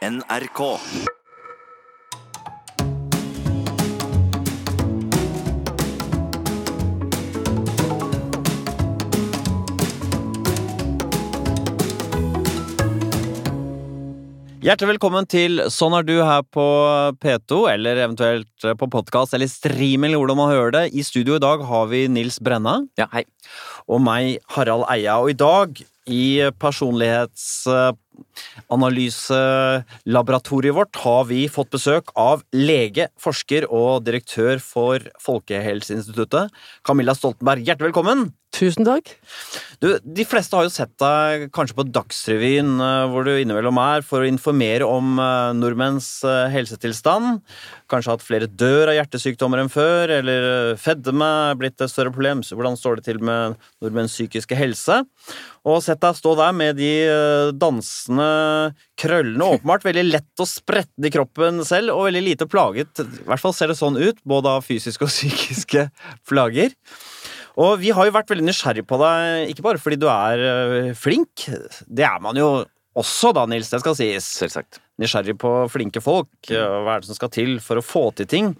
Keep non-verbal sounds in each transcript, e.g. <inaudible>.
NRK. Hjertelig velkommen til Sånn er du her på P2, eller eventuelt på podkast eller stream, eller hvordan man hører det. I studio i dag har vi Nils Brenna. Ja, hei. Og meg, Harald Eia. Og i dag, i personlighetsanalyselaboratoriet vårt, har vi fått besøk av lege, forsker og direktør for Folkehelseinstituttet, Camilla Stoltenberg. Hjertelig velkommen! Tusen takk. Du, de fleste har jo sett deg kanskje på Dagsrevyen, eh, hvor du innimellom er, for å informere om eh, nordmenns eh, helsetilstand. Kanskje hatt flere dør av hjertesykdommer enn før, eller eh, fedme er blitt et større problem. Så hvordan står det til med nordmenns psykiske helse? Og sett deg stå der med de eh, dansende krøllene, åpenbart veldig lett og spretten i kroppen selv, og veldig lite plaget. I hvert fall ser det sånn ut, både av fysiske og <laughs> psykiske plager. Og vi har jo vært veldig nysgjerrig på deg, ikke bare fordi du er øh, flink. Det er man jo også da, Nils, det skal sies. Selvsagt. Nysgjerrig på flinke folk. Hva er det som skal til for å få til ting?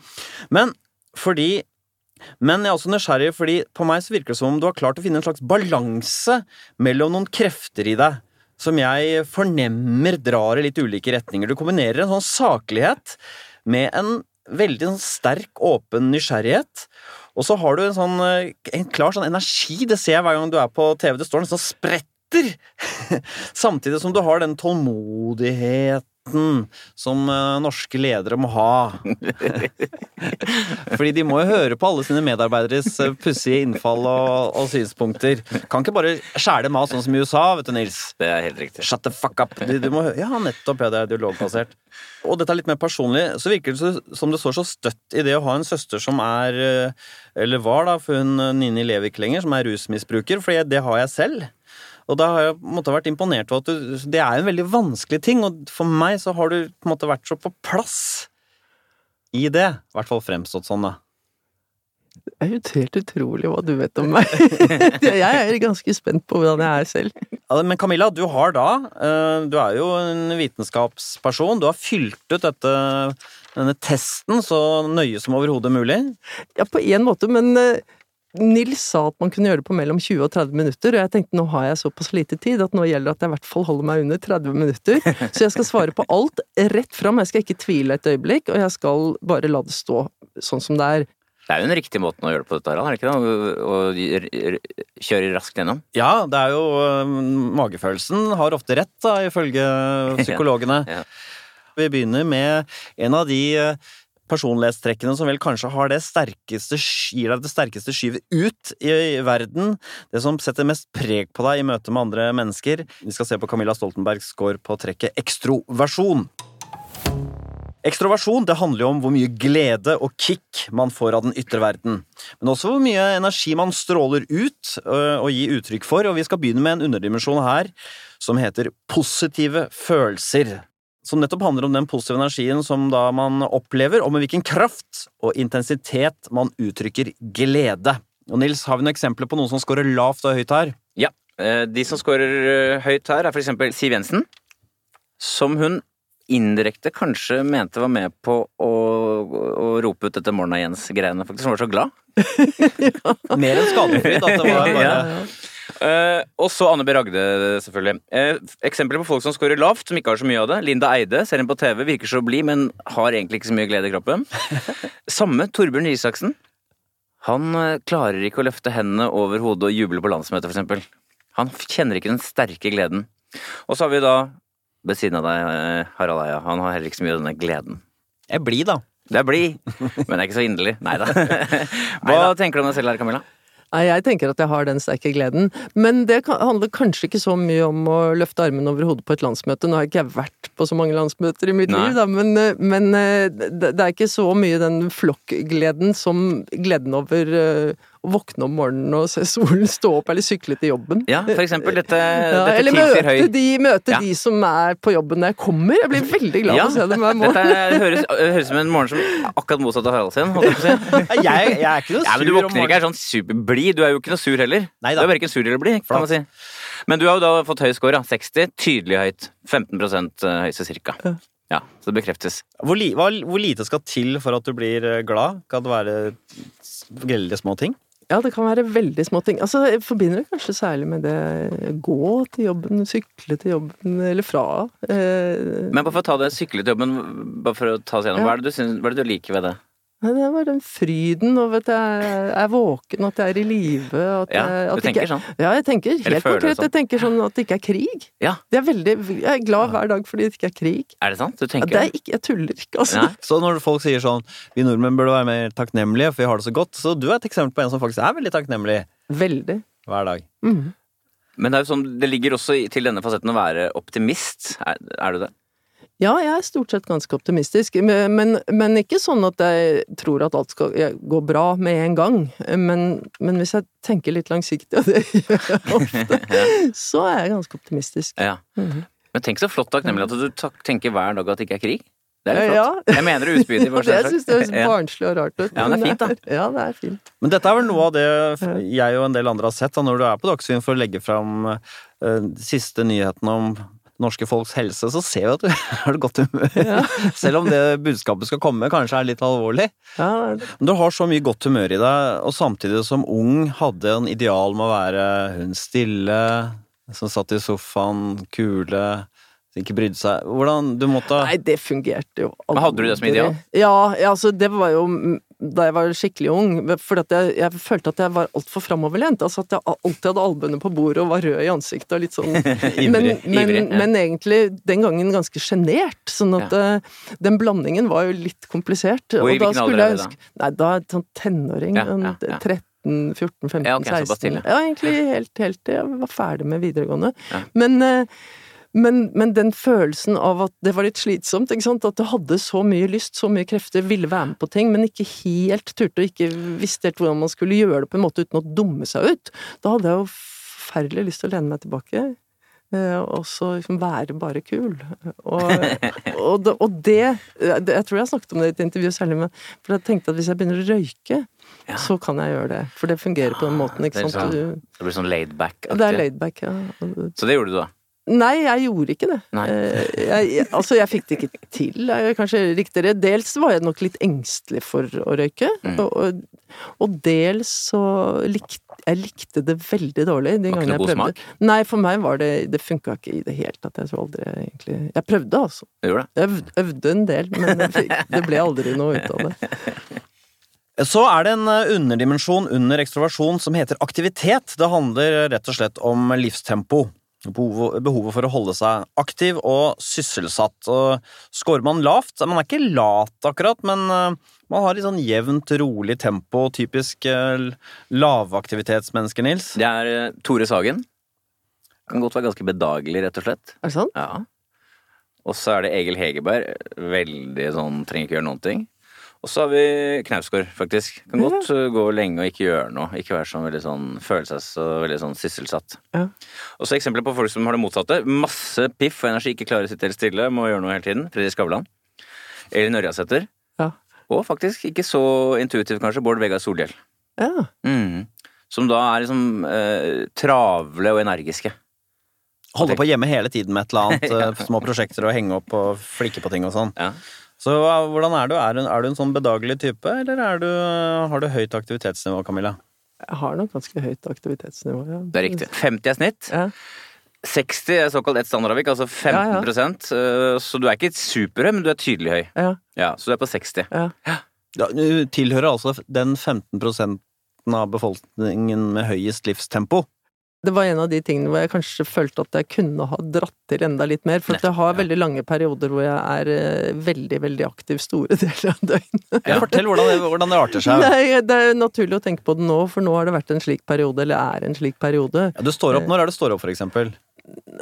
Men fordi men jeg er også nysgjerrig fordi på meg så virker det som om du har klart å finne en slags balanse mellom noen krefter i deg som jeg fornemmer drar i litt ulike retninger. Du kombinerer en sånn saklighet med en veldig sånn sterk, åpen nysgjerrighet. Og så har du en sånn eh, en klar sånn energi, det ser jeg hver gang du er på TV. Det står nesten og spretter! <laughs> Samtidig som du har den tålmodigheten som eh, norske ledere må ha. <laughs> Fordi de må jo høre på alle sine medarbeideres eh, pussige innfall og, og synspunkter. Kan ikke bare skjære dem av sånn som i USA, vet du, Nils. Det er helt riktig. Shut the fuck up! Du, du må, ja, nettopp. Ja, det er dialogbasert. Og dette er litt mer personlig, så virker det som det står så støtt i det å ha en søster som er eh, Eller var, da, for hun Nini lever ikke lenger, som er rusmisbruker, for det har jeg selv. Og da har jeg på en måte vært imponert over at du, det er en veldig vanskelig ting, og for meg så har du på en måte vært så på plass i det. I hvert fall fremstått sånn, da. Det er jo helt utrolig hva du vet om meg. <laughs> jeg er ganske spent på hvordan jeg er selv. Ja, Men Camilla, du har da eh, Du er jo en vitenskapsperson. Du har fylt ut dette, denne testen så nøye som overhodet mulig. Ja, på en måte, men eh, Nils sa at man kunne gjøre det på mellom 20 og 30 minutter, og jeg tenkte nå har jeg såpass lite tid at nå gjelder det at jeg i hvert fall holder meg under 30 minutter. <laughs> Så jeg skal svare på alt rett fram, jeg skal ikke tvile et øyeblikk, og jeg skal bare la det stå sånn som det er. Det er jo den riktige måten å gjøre det på dette, Harald, er det ikke det? Å- kjøre raskt gjennom. Ja, det er jo eh, Magefølelsen har ofte rett, da, ifølge <laughs> psykologene. Ja. Vi begynner med en av de eh, personlighetstrekkene som vel kanskje har det sterkeste, gir deg det sterkeste skyvet ut i, verden. Det som setter mest preg på deg i møte med andre mennesker. Vi skal se på Camilla Stoltenbergs score på trekket ekstroversjon. Ekstroversjon det handler jo om hvor mye glede og kick man får av den ytre verden. Men også hvor mye energi man stråler ut og gir uttrykk for. Og vi skal begynne med en underdimensjon her som heter positive følelser. Som nettopp handler om den positive energien som da man opplever, og med hvilken kraft og intensitet man uttrykker glede. Og Nils, har vi noen eksempler på noen som scorer lavt og høyt her? Ja. eh, De som scorer eh, høyt her, er for eksempel Siv Jensen. Som hun indirekte kanskje mente var med på å, å rope ut dette Morna Jens-greiene, faktisk. Hun var så glad. <laughs> Mer enn skadefryd. At det var <laughs> bare Ja. Eh, og så Anne B. Ragde, selvfølgelig. Uh, eksempler på folk som scorer lavt, som ikke har så mye av det. Linda Eide, ser henne på TV, virker så blid, men har egentlig ikke så mye glede i kroppen. <laughs> Samme Torbjørn Isaksen. Han eh, klarer ikke å løfte hendene over hodet og juble på landsmøtet, eksempel. Han kjenner ikke den sterke gleden. Og så har vi da, ved siden av deg, Harald Eia, han har heller ikke så mye av denne gleden. Jeg blir, da. Det er blid, men det er ikke så inderlig. Nei da. <laughs> <laughs> Hva tenker du om deg selv her, Camilla? Nei, jeg tenker at jeg har den sterke gleden, men det handler kanskje ikke så mye om å løfte armen over hodet på et landsmøte. Nå har ikke jeg vært på så mange landsmøter i mitt Nei. liv, da, men, eh, men eh, det, er ikke så mye den flokkgleden som gleden over eh, å våkne om morgenen og se solen stå opp, eller sykle til jobben. Ja, for eksempel dette, Ja, dette eller møte, de, møte Ja. de som er på jobben når jeg kommer. Jeg blir veldig glad Ja, for å se dem hver morgen. Dette høres, høres ut som en morgen som er akkurat motsatt av Harald sin. holdt jeg på. <laughs> Jeg, jeg er ikke noe sur Ja, men du våkner ikke er sånn superblid. Du er jo ikke noe sur heller. Neida. Du er verken sur eller blid, kan man si. Men du har jo da fått høy score, 60. Tydelig høyt. 15% høyeste cirka. Ja. Ja, så det bekreftes. Hvor, li, hva, hvor lite skal til for at du blir glad? Kan det være veldig små ting? Ja, det kan være veldig små ting. Altså, jeg forbinder det kanskje særlig med det gå til jobben, sykle til jobben, eller fra. Eh, Men bare for å ta det sykle til jobben, bare for å ta oss gjennom, Ja. hva, er det du synes, hva er det du liker ved det? Nei, det var den fryden over at jeg er våken, at jeg er i live. Ja, jeg, du at tenker ikke, sånn? Ja, jeg tenker helt konkret. sånn? Jeg tenker sånn at det ikke er krig. Ja, Det er veldig, jeg er glad hver dag fordi det ikke er krig. er det sant? Du Ja, det er ikke, jeg tuller ikke, altså. Nei. Så når folk sier sånn Vi nordmenn burde være mer takknemlige, for vi har det så godt. Så du er et eksempel på en som faktisk er veldig takknemlig Veldig. hver dag. Mm. Men det, er jo sånn, det ligger også til denne fasetten å være optimist. Er, er du det? Ja, jeg er stort sett ganske optimistisk, men, men, ikke sånn at jeg tror at alt skal gå bra med en gang. Men, men hvis jeg tenker litt langsiktig, og det <laughs> gjør jeg ofte, <laughs> så er jeg ganske optimistisk. Ja. Mhm. Men tenk så flott takknemlig at du tenker hver dag at det ikke er krig. Det er litt Ja. flott. Jeg mener <laughs> det utspydig. Og det syns jeg høres barnslig og rart ut. Ja, men det er fint, da. Ja, det er fint. Men dette er vel noe av det jeg og en del andre har sett da, når du er på Dagsrevyen for å legge fram uh, siste nyheten om norske folks helse, så ser vi at du <laughs> har det godt humør. <laughs> Selv om det budskapet skal komme, kanskje er litt alvorlig. Ja, Men du har så mye godt humør i deg, og samtidig som ung hadde en ideal med å være hun stille, som satt i sofaen, kule, ikke brydde seg. Hvordan du måtte Nei, det fungerte jo aldri. Hadde du det som ideal? Ja, ja, altså det var jo da jeg var skikkelig ung, for at jeg, jeg følte at jeg var altfor framoverlent. Altså at jeg alltid hadde albuene på bordet og var rød i ansiktet og litt sånn <laughs> Ivrig, men, men, ivrig, ja. men egentlig den gangen ganske sjenert. Sånn at eh, den blandingen var jo litt komplisert. Og og i hvilken alder er det da? Nei, da er sånn tenåring. Ja, ja, ja. 13, 14, 15, Ja, okay, 16. tidlig. Ja, egentlig helt, helt til jeg var ferdig med videregående. Ja. Men eh, men, men den følelsen av at det var litt slitsomt, ikke sant? at du hadde så mye lyst, så mye krefter, ville være med på ting, men ikke helt turte og ikke visste helt hvordan man skulle gjøre det på en måte uten å dumme seg ut. Da hadde jeg jo forferdelig lyst til å lene meg tilbake. eh, Og så liksom være bare kul. Og, <laughs> og, det, og det Jeg tror jeg har snakket om det i et intervju, særlig men For jeg tenkte at hvis jeg begynner å røyke, Ja. så kan jeg gjøre det. For det fungerer på den måten, ikke er sant. sånn- Du, Det blir sånn laid back. det er laidback, ja. Så det gjorde du, da. Nei, jeg gjorde ikke det. Nei. Eh, Jeg, jeg, altså, jeg fikk det ikke til, er kanskje riktigere. Dels var jeg nok litt engstelig for å røyke, Mm. og, og, og dels så likte jeg likte det veldig dårlig de Var ikke noe god smak? Nei, for meg var det Det funka ikke i det hele tatt. Jeg tror aldri egentlig Jeg prøvde, altså. Gjorde det. Jeg øvde, øvde en del, men fikk, det ble aldri noe ut av det. Så er det en eh, underdimensjon under ekstroversjon som heter aktivitet. Det handler rett og slett om livstempo. Behovet behovet for å holde seg aktiv og sysselsatt. Og Scorer man lavt Man er ikke lat, akkurat, men eh, man har litt sånn jevnt, rolig tempo. Typisk eh, lavaktivitetsmenneske, Nils. Det er eh, Tore Sagen. Kan godt være ganske bedagelig, rett og slett. Er det sant? Ja. Og så er det Egil Hegerberg. Veldig sånn trenger ikke gjøre noen ting. Og så har vi Knausgård, faktisk. Kan godt uh, gå lenge og ikke gjøre noe. Ikke være sånn veldig sånn følelses- og veldig sånn sysselsatt. Ja. Og så eksempler på folk som har det motsatte. Masse piff og energi, ikke klarer å sitte helt stille, må gjøre noe hele tiden. Fredrik Skavlan. Elin Ørjasæter. Ja. Og faktisk ikke så intuitiv, kanskje, Bård Vegar Solhjell. Ja. Mm. Som da er liksom eh, travle og energiske. Holde på hjemme hele tiden med et eller annet. <laughs> eh, Små prosjekter og henge opp og flikke på ting og sånn. Ja. Så hvordan er du? Er du, er du en sånn bedagelig type, eller er du, har du høyt aktivitetsnivå, Camilla? Jeg har nok ganske høyt aktivitetsnivå, ja. Det er riktig. 50 er snitt. Ja. 60 er såkalt ett standardavvik, altså 15 eh, Så du er ikke superhøy, men du er tydelig høy. Ja. Ja, Så du er på 60. Ja. Ja, Du tilhører altså den 15% av befolkningen med høyest livstempo. Det var en av de tingene hvor jeg kanskje følte at jeg kunne ha dratt til enda litt mer. For at jeg har veldig lange perioder hvor jeg er eh, veldig, veldig aktiv store <laughs> deler av døgnet. Ja. Fortell hvordan det, hvordan det arter seg. Nei, det er naturlig å tenke på det nå, for nå har det vært en slik periode, eller er en slik periode. Ja, du står opp, Når er det du står opp, for eksempel?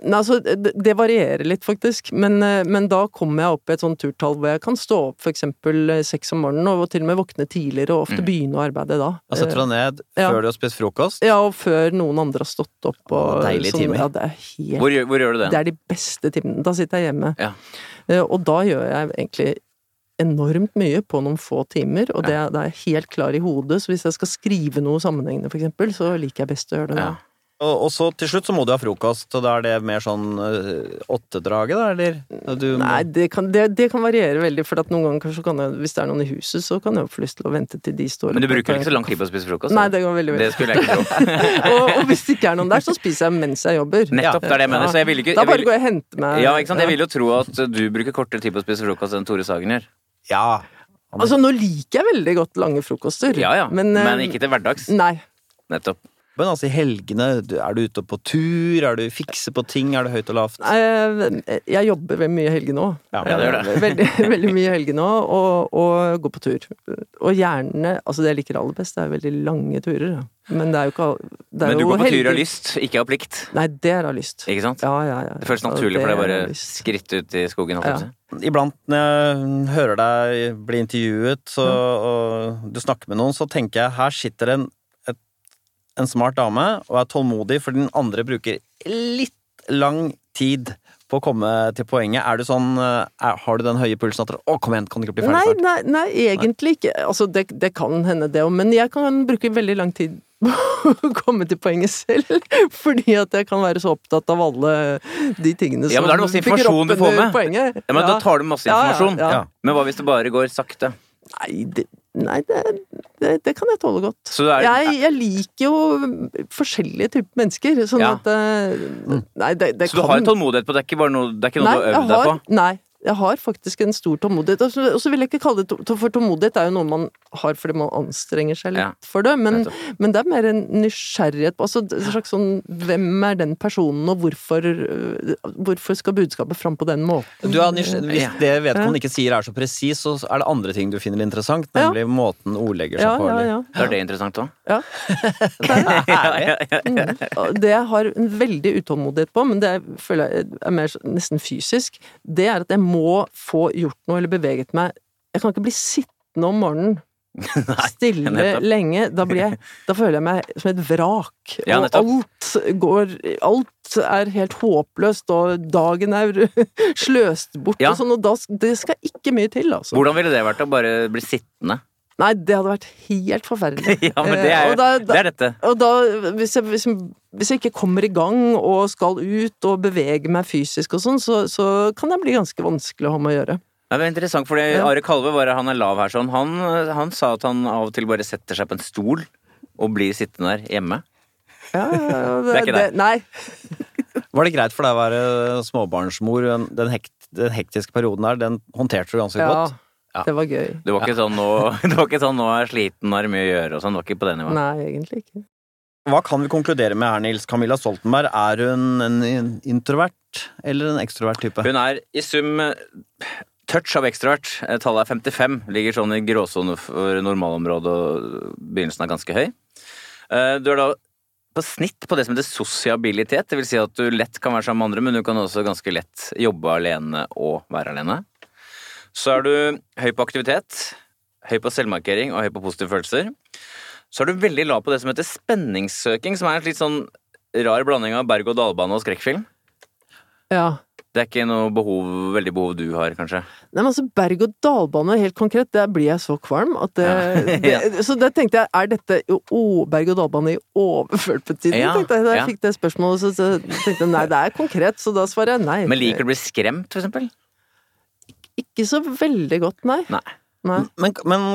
Altså, det, det varierer litt, faktisk. Men, eh, men da kommer jeg opp i et sånt turtall hvor jeg kan stå opp eksempel eh, seks om morgenen, og til og med våkne tidligere, og ofte Mm. begynne å arbeide da. Altså du deg ned ja. før du har spist frokost. Ja, og før noen andre har stått opp. Og, deilige sånn, timer. Ja, det er helt Hvor, hvor gjør du det? Det er de beste timene. Da sitter jeg hjemme. Ja. Eh, Og da gjør jeg egentlig enormt mye på noen få timer, og det er, er helt klar i hodet. Så hvis jeg skal skrive noe sammenhengende, eksempel, så liker jeg best å gjøre det da. Ja. Og, og så til slutt så må du ha frokost, og da er det mer sånn øh, åttedraget, da, eller? Du, må- Nei, det kan, det, det kan variere veldig, for at noen ganger kanskje kan jeg, hvis det er noen i huset, så kan jeg få lyst til å vente til de står Men du bruker ikke så lang tid på å spise frokost? Nei, det går veldig det veldig. skulle jeg ikke tro. <laughs> og, og hvis det ikke er noen der, så spiser jeg mens jeg jobber. Nettopp, det er det jeg mener. Så jeg vil ikke Da bare går jeg og henter meg Ja, ikke sant. Jeg vil jo tro at du bruker kortere tid på å spise frokost enn Tore Sagen gjør. Ja. Altså, nå liker jeg veldig godt lange frokoster. Ja ja, men, men ikke til hverdags. Nei. Nettopp. Men altså i helgene, er du ute på tur? Er du fikse på ting? Er det høyt og lavt? Jeg, jeg jobber <laughs> veldig mye i helgene òg. Ja, ja, det gjør det. Veldig, veldig mye i helgene òg, og, og går på tur. Og gjerne Altså, det jeg liker aller best, det er veldig lange turer. Men det er jo ikke det er Men du går på tur av lyst, ikke av plikt. Nei, det er av lyst. Ikke sant? Ja, ja, ja. Det føles naturlig Ja, for deg det bare er bare skritt ut i skogen. si. Iblant når jeg hører deg bli intervjuet, så, og du snakker med noen, så tenker jeg her sitter en, en smart dame og er tålmodig, for den andre bruker litt lang tid på å komme til poenget. Er du sånn, eh, er, Har du den høye pulsen at Å, kom igjen, kan du ikke bli ferdig Nei, snart? nei, nei, egentlig ikke. Altså, det, det kan hende det òg, men jeg kan bruke veldig lang tid på å komme til poenget selv. <laughs> Fordi at jeg kan være så opptatt av alle de tingene som Ja, men da er det masse informasjon du får med. Poenget. Ja, men Da tar du masse Ja, ja, informasjon. ja. Ja. Men hva hvis det bare går sakte? Nei, det, nei det, det, det kan jeg tåle godt. Så er, Jeg, jeg liker jo forskjellige typer mennesker, sånn Ja. at eh, Nei, det, det så du har en tålmodighet på det? er ikke bare noe, det er ikke noe Nei, du har øvd deg på? nei, jeg har faktisk en stor tålmodighet. Og så- vil jeg ikke kalle det For tålmodighet er jo noe man har fordi man anstrenger seg litt Ja, for det. Men, men det er mer en nysgjerrighet på altså, en slags sånn Hvem er den personen, og hvorfor, øh, hvorfor skal budskapet fram på den måten? Er hvis Ja. det vedkommende ikke sier er så presis, så er det andre ting du finner interessant, Ja. nemlig måten ordlegger seg ja, på. ja, ja. Er det interessant òg. <laughs> ja. Mm. Det jeg har en veldig utålmodighet på, men det jeg føler jeg er mer nesten fysisk, det er at jeg må få gjort noe eller beveget meg. Jeg kan ikke bli sittende om morgenen. <laughs> Stille nettopp. lenge. Da, blir jeg, da føler jeg meg som et vrak. Ja, og alt går Alt er helt håpløst, og dagen er <laughs> sløst bort Ja. og sånn, og da, det skal ikke mye til, altså. Hvordan ville det vært å bare bli sittende? Nei, det hadde vært helt forferdelig. <laughs> ja, men det Eh, er, da- da- det er dette. Og da, hvis jeg, hvis, jeg- hvis jeg ikke kommer i gang og skal ut og bevege meg fysisk og sånn, så, så kan det bli ganske vanskelig å ha med å gjøre. Det er interessant, fordi Ja. Are Kalve, bare, han er lav her sånn, han, han sa at han av og til bare setter seg på en stol og blir sittende der hjemme. Ja, ja, ja, <laughs> Det er ikke det. Nei. <laughs> Var det greit for deg å være småbarnsmor? Den, hekt, den hektiske perioden der, den håndterte du ganske Ja, godt? Ja. det var gøy. Det var ikke sånn nå, <laughs> det var ikke sånn, nå er jeg sliten, nå er det mye å gjøre og sånn. Det var ikke på det nivået. Nei, egentlig ikke. Hva kan vi konkludere med her, Nils? Camilla Stoltenberg, er hun en introvert eller en ekstrovert type? Hun er i sum eh, touch av ekstrovert. Eh, Tallet er 55. Ligger sånn i gråsone for normalområdet, og begynnelsen er ganske høy. Eh, Du er da på snitt på det som heter sosiabilitet. Det vil si at du lett kan være sammen med andre, men du kan også ganske lett jobbe alene og være alene. Så er du høy på aktivitet, høy på selvmarkering og høy på positive følelser. Så er du veldig lav på det som heter spenningssøking, som er en litt sånn rar blanding av berg-og-dal-bane og skrekkfilm. Ja. Det er ikke noe behov, veldig behov du har, kanskje? Nei, men altså, berg-og-dal-bane, helt konkret, der blir jeg så kvalm at det, Ja. <laughs> det Så da tenkte jeg, er dette jo berg-og-dal-bane i overført betydning? Ja, tenkte jeg, Da jeg ja. fikk det spørsmålet, så, så tenkte jeg nei, det er konkret, så da svarer jeg nei. Men liker du å bli skremt, for eksempel? Ikke så veldig godt, nei. Nei. nei. Men, men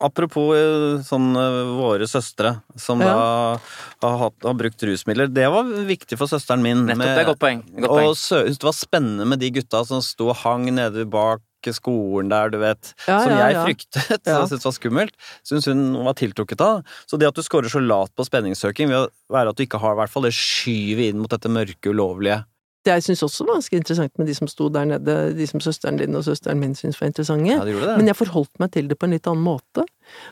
apropos eh, sånn eh, våre søstre som Ja. da har, hatt, har brukt rusmidler. Det var viktig for søsteren min. Nettopp, med- det er godt poeng. Godt og poeng. det var spennende med de gutta som sto og hang nede bak skolen der, du vet. Ja, som jeg ja. fryktet <laughs> og syntes var skummelt. Syns hun var tiltrukket av. Så det at du scorer så lat på spenningssøking, vil være at du ikke har i hvert fall det skyvet inn mot dette mørke, ulovlige. Det jeg syns også var ganske interessant med de som sto der nede, de som søsteren din og søsteren min syntes var interessante. Ja, de det. Men jeg forholdt meg til det på en litt annen måte.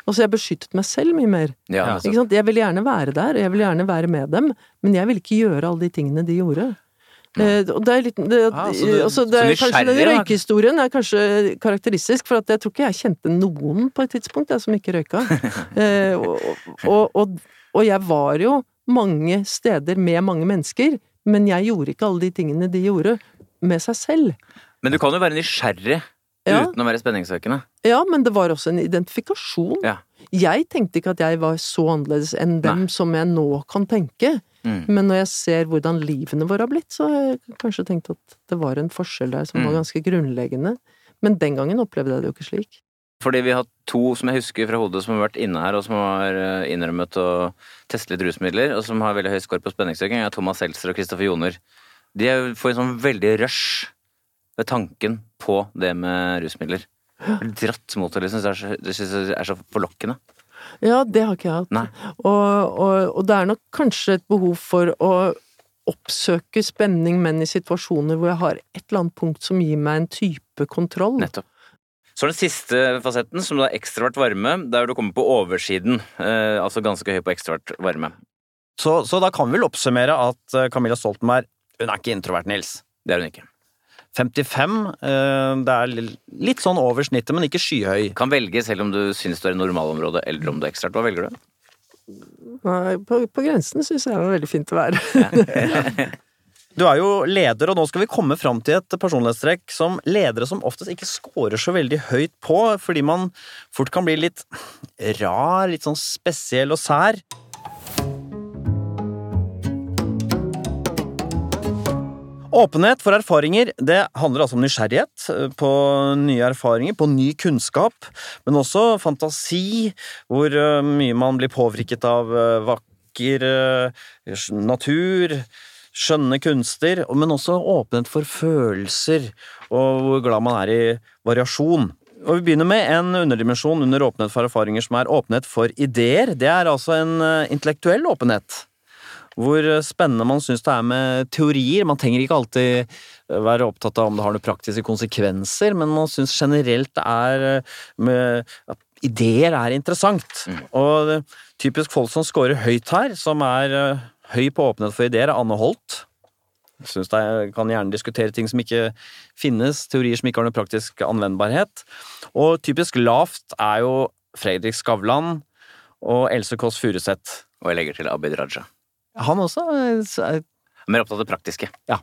Altså, jeg beskyttet meg selv mye mer. Ja, altså. Ikke sant? Jeg ville gjerne være der, og jeg ville gjerne være med dem, men jeg ville ikke gjøre alle de tingene de gjorde. Eh, og det er litt det, Ah, så det, også, det er, så Kanskje den røykehistorien er kanskje karakteristisk, for at jeg tror ikke jeg kjente noen på et tidspunkt, jeg som ikke røyka. <laughs> Eh, og, og, og, og jeg var jo mange steder med mange mennesker, men jeg gjorde ikke alle de tingene de gjorde, med seg selv. Men du kan jo være nysgjerrig Ja. uten å være spenningssøkende. Ja, men det var også en identifikasjon. Ja. Jeg tenkte ikke at jeg var så annerledes enn dem Nei. som jeg nå kan tenke. Mm. Men når jeg ser hvordan livene våre har blitt, så har jeg kanskje tenkt at det var en forskjell der som var Mm. ganske grunnleggende. Men den gangen opplevde jeg det jo ikke slik. Fordi vi har to som jeg husker fra hodet som har vært inne her, og som har eh, innrømmet å teste litt rusmidler, og som har veldig høy skår på spenningsøking, er Thomas Seltzer og Kristoffer Joner. De får en sånn veldig rush ved tanken på det med rusmidler. Dratt mot det, liksom. Det syns jeg er så forlokkende. Ja, det har ikke jeg hatt. Og, og, og det er nok kanskje et behov for å oppsøke spenning, men i situasjoner hvor jeg har et eller annet punkt som gir meg en type kontroll. Nettopp. Så er den siste fasetten, som da er ekstravert varme, der du kommer på oversiden. Eh, altså ganske høy på ekstravert varme. Så, så da kan vi vel oppsummere at eh, Camilla Stoltenberg hun er ikke introvert, Nils. Det er hun ikke. 55, eh, det er litt sånn over snittet, men ikke skyhøy. Kan velge selv om du synes du er i normalområdet, eller om du er ekstravert. Hva velger du? Nei, på, på grensen syns jeg det er veldig fint å være. <laughs> <laughs> Du er jo leder, og nå skal vi komme fram til et personlighetstrekk som ledere som oftest ikke scorer så veldig høyt på, fordi man fort kan bli litt rar, litt sånn spesiell og sær. Åpenhet for erfaringer det handler altså om nysgjerrighet eh, på nye erfaringer, på ny kunnskap, men også fantasi, hvor eh, mye man blir påvirket av eh, vakker natur, skjønne kunster, men også åpenhet for følelser, og hvor glad man er i variasjon. Og Vi begynner med en underdimensjon under åpenhet for erfaringer, som er åpenhet for ideer. Det er altså en eh, intellektuell åpenhet. Hvor eh, spennende man syns det er med teorier. Man trenger ikke alltid eh, være opptatt av om det har noen praktiske konsekvenser, men man syns generelt det er med, at ideer er interessant. Mm. Og typisk folk som scorer høyt her, som er høy på åpenhet for ideer, er Anne Holt. Jeg synes jeg kan gjerne diskutere ting som ikke finnes, teorier som ikke har noen praktisk anvendbarhet. Og typisk lavt er jo Fredrik Skavlan og Else Kåss Furuseth. Og jeg legger til Abid Raja. Han også er Mer opptatt av det praktiske. Ja.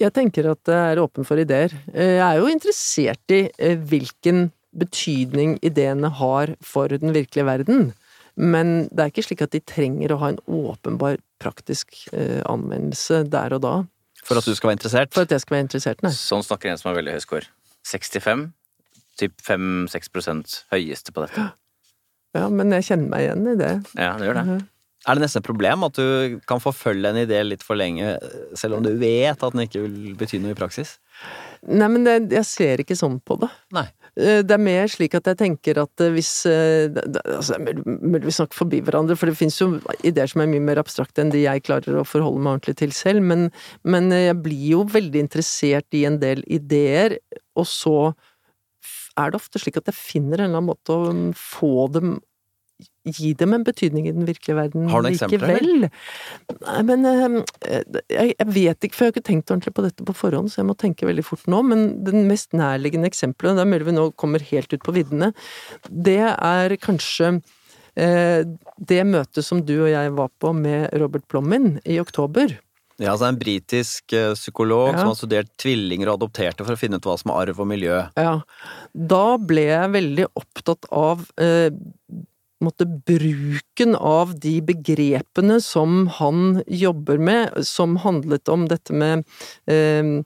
Jeg tenker at jeg er åpen for ideer. Eh, Jeg er jo interessert i eh, hvilken betydning ideene har for den virkelige verden. Men det er ikke slik at de trenger å ha en åpenbar praktisk eh, anvendelse der og da for at du skal være interessert. for at jeg skal være interessert, nei. Sånn snakker en som har veldig høy score. 65. Typ 5-6% høyeste på dette. <gasps> Ja, men jeg kjenner meg igjen i det. Ja, det gjør det. Mhm. Er det nesten et problem at du kan forfølge en idé litt for lenge, selv om du vet at den ikke vil bety noe i praksis? Nei, men det, jeg ser ikke sånn på det. Nei. Eh, Det er mer slik at jeg tenker at eh, hvis eh, altså, mulig- Vi snakker forbi hverandre, for det fins jo ideer som er mye mer abstrakte enn de jeg klarer å forholde meg ordentlig til selv, men, men jeg blir jo veldig interessert i en del ideer, og så er det ofte slik at jeg finner en eller annen måte å mm, få dem Gi dem en betydning i den virkelige verden Har du eksempler. Nei, men eh, jeg, jeg vet ikke, for jeg har ikke tenkt ordentlig på dette på forhånd, så jeg må tenke veldig fort nå. Men den mest nærliggende eksempelet, det er mulig vi nå kommer helt ut på viddene, det er kanskje eh, det møtet som du og jeg var på med Robert Plommin i oktober. Ja, altså En britisk eh, psykolog Ja. som har studert tvillinger og adopterte for å finne ut hva som er arv og miljø. Ja. Da ble jeg veldig opptatt av eh, måtte bruken av de begrepene som han jobber med, som handlet om dette med eh,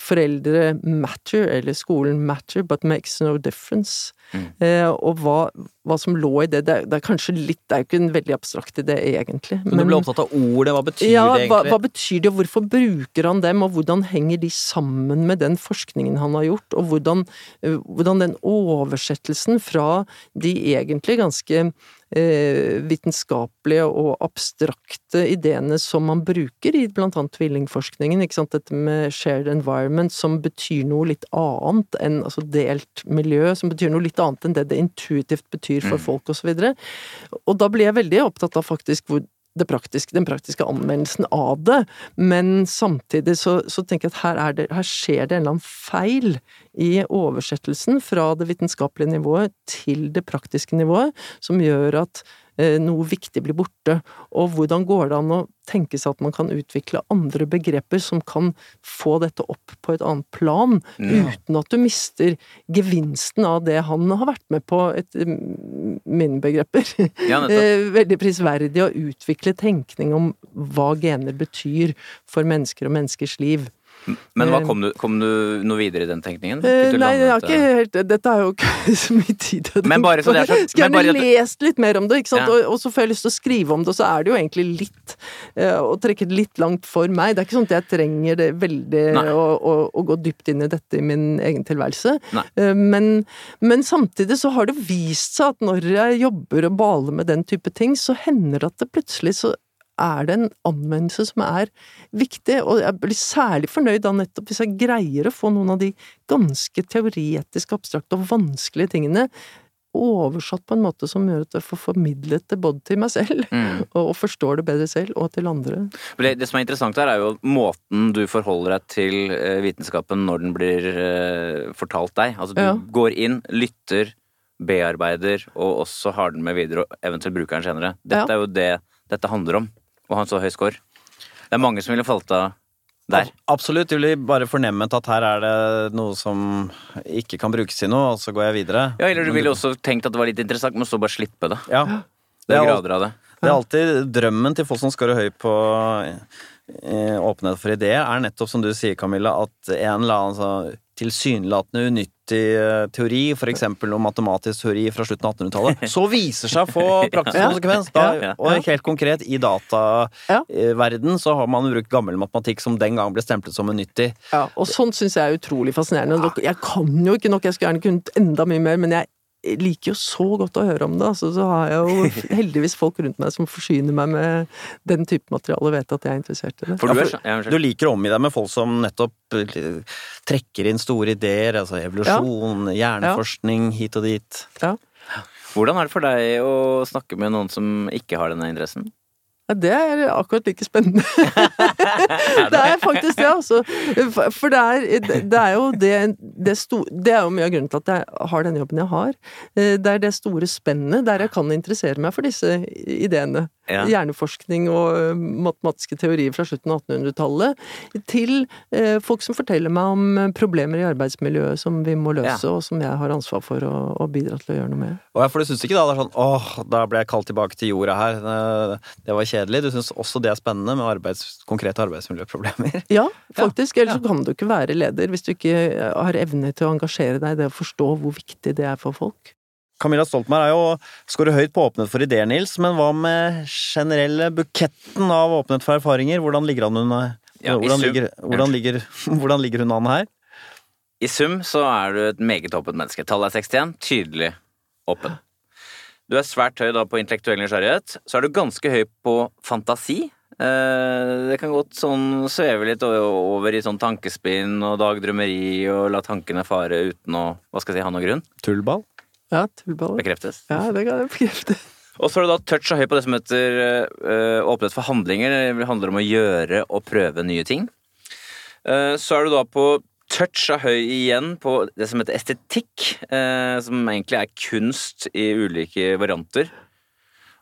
foreldre matter, eller skolen matter, but makes no difference. Mm. Eh, og hva, hva som lå i det. Det er, det er kanskje litt Det er jo ikke en veldig abstrakt idé, egentlig. Men, du ble opptatt av ordet, hva betyr ja, det hva, egentlig? hva betyr det, og hvorfor bruker han dem, og hvordan henger de sammen med den forskningen han har gjort, og hvordan, eh, hvordan den oversettelsen fra de egentlig ganske eh, vitenskapelige og abstrakte ideene som man bruker i blant annet tvillingforskningen, ikke sant, dette med shared environment, som betyr noe litt annet enn altså delt miljø, som betyr noe litt annet enn det det intuitivt betyr for folk folk, og så. Og da blir jeg veldig opptatt av faktisk hvor praktiske, den praktiske anvendelsen av det, men samtidig så, så tenker jeg at her, er det, her skjer det en eller annen feil i oversettelsen fra det vitenskapelige nivået til det praktiske nivået, som gjør at noe viktig blir borte. Og hvordan går det an å tenke seg at man kan utvikle andre begreper som kan få dette opp på et annet plan, Ja. uten at du mister gevinsten av det han har vært med på et mm, mine begreper. Ja. <laughs> Eh, Veldig prisverdig å utvikle tenkning om hva gener betyr for mennesker og menneskers liv. Men hva Eh, kom du, kom du noe videre i den tenkningen? Eh, Nei, jeg har ikke helt Dette har jo ikke <laughs> så mye tid til å tenke så- Skulle gjerne bare lest litt mer om det, ikke sant? Ja. Og, og så får jeg lyst til å skrive om det, og så er det jo egentlig litt eh, Å trekke det litt langt for meg. Det er ikke sånn at jeg trenger det veldig å, å, å gå dypt inn i dette i min egen tilværelse. Eh, Men, men samtidig så har det vist seg at når jeg jobber og baler med den type ting, så hender det at det plutselig så er det en anvendelse som er viktig, og jeg blir særlig fornøyd da nettopp hvis jeg greier å få noen av de ganske teoretisk abstrakte og vanskelige tingene oversatt på en måte som gjør at jeg får formidlet det både til meg selv, Mm. <laughs> og, forstår det bedre selv, og til andre. Det, det som er interessant her, er jo måten du forholder deg til eh, vitenskapen når den blir eh, fortalt deg. Altså du Ja. går inn, lytter, bearbeider, og også har den med videre, og eventuelt bruker den senere. Dette Ja. er jo det dette handler om, å han så høy score. Det er mange som ville falt av der. Absolutt. Du ville bare fornemmet at her er det noe som ikke kan brukes til noe, og så går jeg videre. Ja, eller du ville også tenkt at det var litt interessant, men så bare slippe det. Ja. Det er al- grader av det. Det er alltid drømmen til folk som scorer høyt på åpenhet for ideer, er nettopp som du sier, Camilla, at en eller annen så tilsynelatende unyttig eh, teori, f.eks. om matematisk teori fra slutten av <laughs> 1800-tallet, så viser seg å få praktisk konsekvens. Da, og helt konkret, i dataverden så har man brukt gammel matematikk som den gang ble stemplet som unyttig. Ja, og sånt syns jeg er utrolig fascinerende. Jeg kan jo ikke nok, jeg skulle gjerne kunnet enda mye mer, men jeg liker jo så godt å høre om det. Altså, så har jeg jo <laughs> heldigvis folk rundt meg som forsyner meg med den type materiale og vet at jeg er interessert i det. For du er ja, Du liker å omgi deg med folk som nettopp eh, trekker inn store ideer, altså evolusjon, hjerneforskning, hit og dit. Hvordan er det for deg å snakke med noen som ikke har denne interessen? Det er akkurat like spennende. <laughs> <laughs> det er faktisk det, altså. For- For det er, det er jo det, det, sto, det er jo mye av grunnen til at jeg har den jobben jeg har. Eh, Det er det store spennet der jeg kan interessere meg for disse ideene. Ja. Hjerneforskning og eh, matematiske teorier fra slutten av 1800-tallet. Til eh, folk som forteller meg om eh, problemer i arbeidsmiljøet som vi må løse, og som jeg har ansvar for å, å bidra til å gjøre noe med. Og for du syns ikke da det er sånn åh, da ble jeg kalt tilbake til jorda her, det, var kjedelig. Du syns også det er spennende med arbeids, konkrete arbeidsmiljøproblemer? <laughs> Ja, faktisk. Ellers ja. kan du ikke være leder hvis du ikke har evne til å engasjere deg i det å forstå hvor viktig det er for folk. Camilla Stoltenberg er jo skårer høyt på åpenhet for ideer, Nils, men hva med generelle buketten av åpenhet for erfaringer? Hvordan ligger han hun Ja, hvordan, ligger, hvordan, ligger, <laughs> hvordan ligger hun an her? I sum så er du et meget åpent menneske. Tallet er 61. Tydelig åpen. Du er svært høy da på intellektuell nysgjerrighet. Så er du ganske høy på fantasi. Eh, Det kan godt sånn sveve litt over i sånn tankespinn og dagdrømmeri og la tankene fare uten å hva skal jeg si, ha noen grunn. Tullball? Ja, tullballer. Bekreftes. Ja, det kan jeg bekrefte. Og så er du da touch og høy på det som heter eh, åpenhet for handlinger. Det handler om å gjøre og prøve nye ting. Uh, så er du da på touch av høy igjen på det som heter estetikk, uh, som egentlig er kunst i ulike varianter.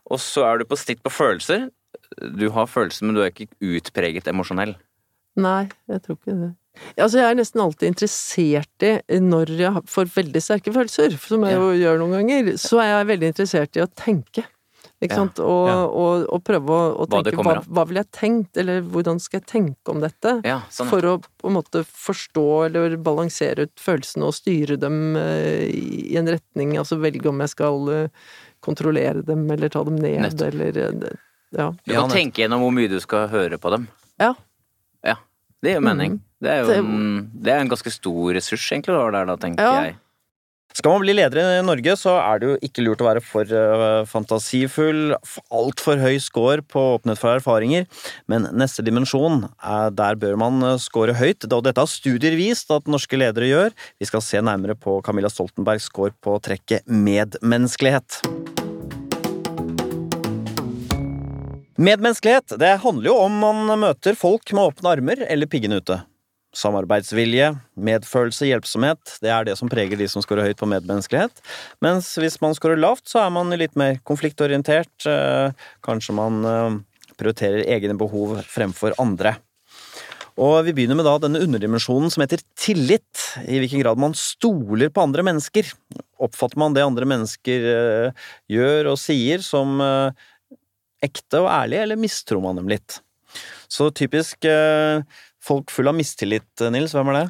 Og så er du på snitt på følelser. Du har følelser, men du er ikke utpreget emosjonell. Nei, jeg tror ikke det. Altså, jeg er nesten alltid interessert i, når jeg får veldig sterke følelser, som jeg jo gjør noen ganger, så er jeg veldig interessert i å tenke. Ikke Ja, sant? Og, ja. og, og prøve å, å Hva tenke kommer hva, hva ville jeg tenkt, eller hvordan skal jeg tenke om dette? Ja, sånn. For å på en måte forstå eller balansere ut følelsene og styre dem eh, i en retning, altså velge om jeg skal eh, kontrollere dem eller ta dem ned, Nettopp. eller eh, Ja. Du kan nett- tenke gjennom hvor mye du skal høre på dem. Ja. Det gir mening. Mhm. Det er jo Det- en, det er en ganske stor ressurs, egentlig, da, der, da tenker Ja. jeg. Skal man bli leder i Norge, så er det jo ikke lurt å være for eh, fantasifull, altfor høy score på åpenhet for erfaringer, men neste dimensjon, er, der bør man eh, score høyt, og dette har studier vist at norske ledere gjør. Vi skal se nærmere på Camilla Stoltenbergs score på trekket medmenneskelighet. Medmenneskelighet det handler jo om man møter folk med åpne armer eller piggene ute. Samarbeidsvilje, medfølelse, hjelpsomhet, det er det som preger de som scorer høyt på medmenneskelighet. Mens hvis man scorer lavt, så er man litt mer konfliktorientert. eh, Kanskje man eh, prioriterer egne behov fremfor andre. Og vi begynner med da denne underdimensjonen som heter tillit. I hvilken grad man stoler på andre mennesker. Oppfatter man det andre mennesker eh, gjør og sier som ekte og ærlig, eller mistror man dem litt? Så typisk eh, folk full av mistillit, Nils. Hvem er det?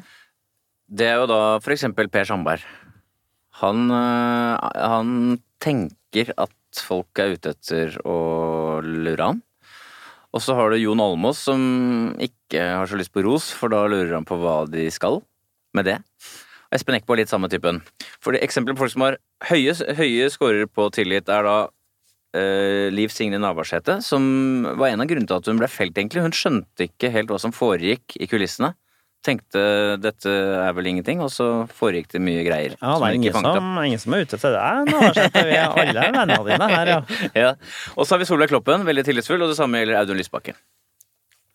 Det er jo da for eksempel Per Sandberg. Han, øh, han tenker at folk er ute etter å lure han. Og så har du Jon Almås som ikke har så lyst på ros, for da lurer han på hva de skal med det. Og Espen Eckbo er litt samme typen. For Eksempler på folk som har høye, høye scorer på tillit, er da eh, Liv Signe Navarsete, som var en av grunnene til at hun ble felt, egentlig. Hun skjønte ikke helt hva som foregikk i kulissene. Tenkte dette er vel ingenting, og så foregikk det mye greier. Ja, det er ingen ikke som, ingen som er ute etter deg nå. Arsete. Vi er alle er vennene dine her, ja. <laughs> Ja. Og så har vi Solveig Kloppen, veldig tillitsfull, og det samme gjelder Audun Lysbakken.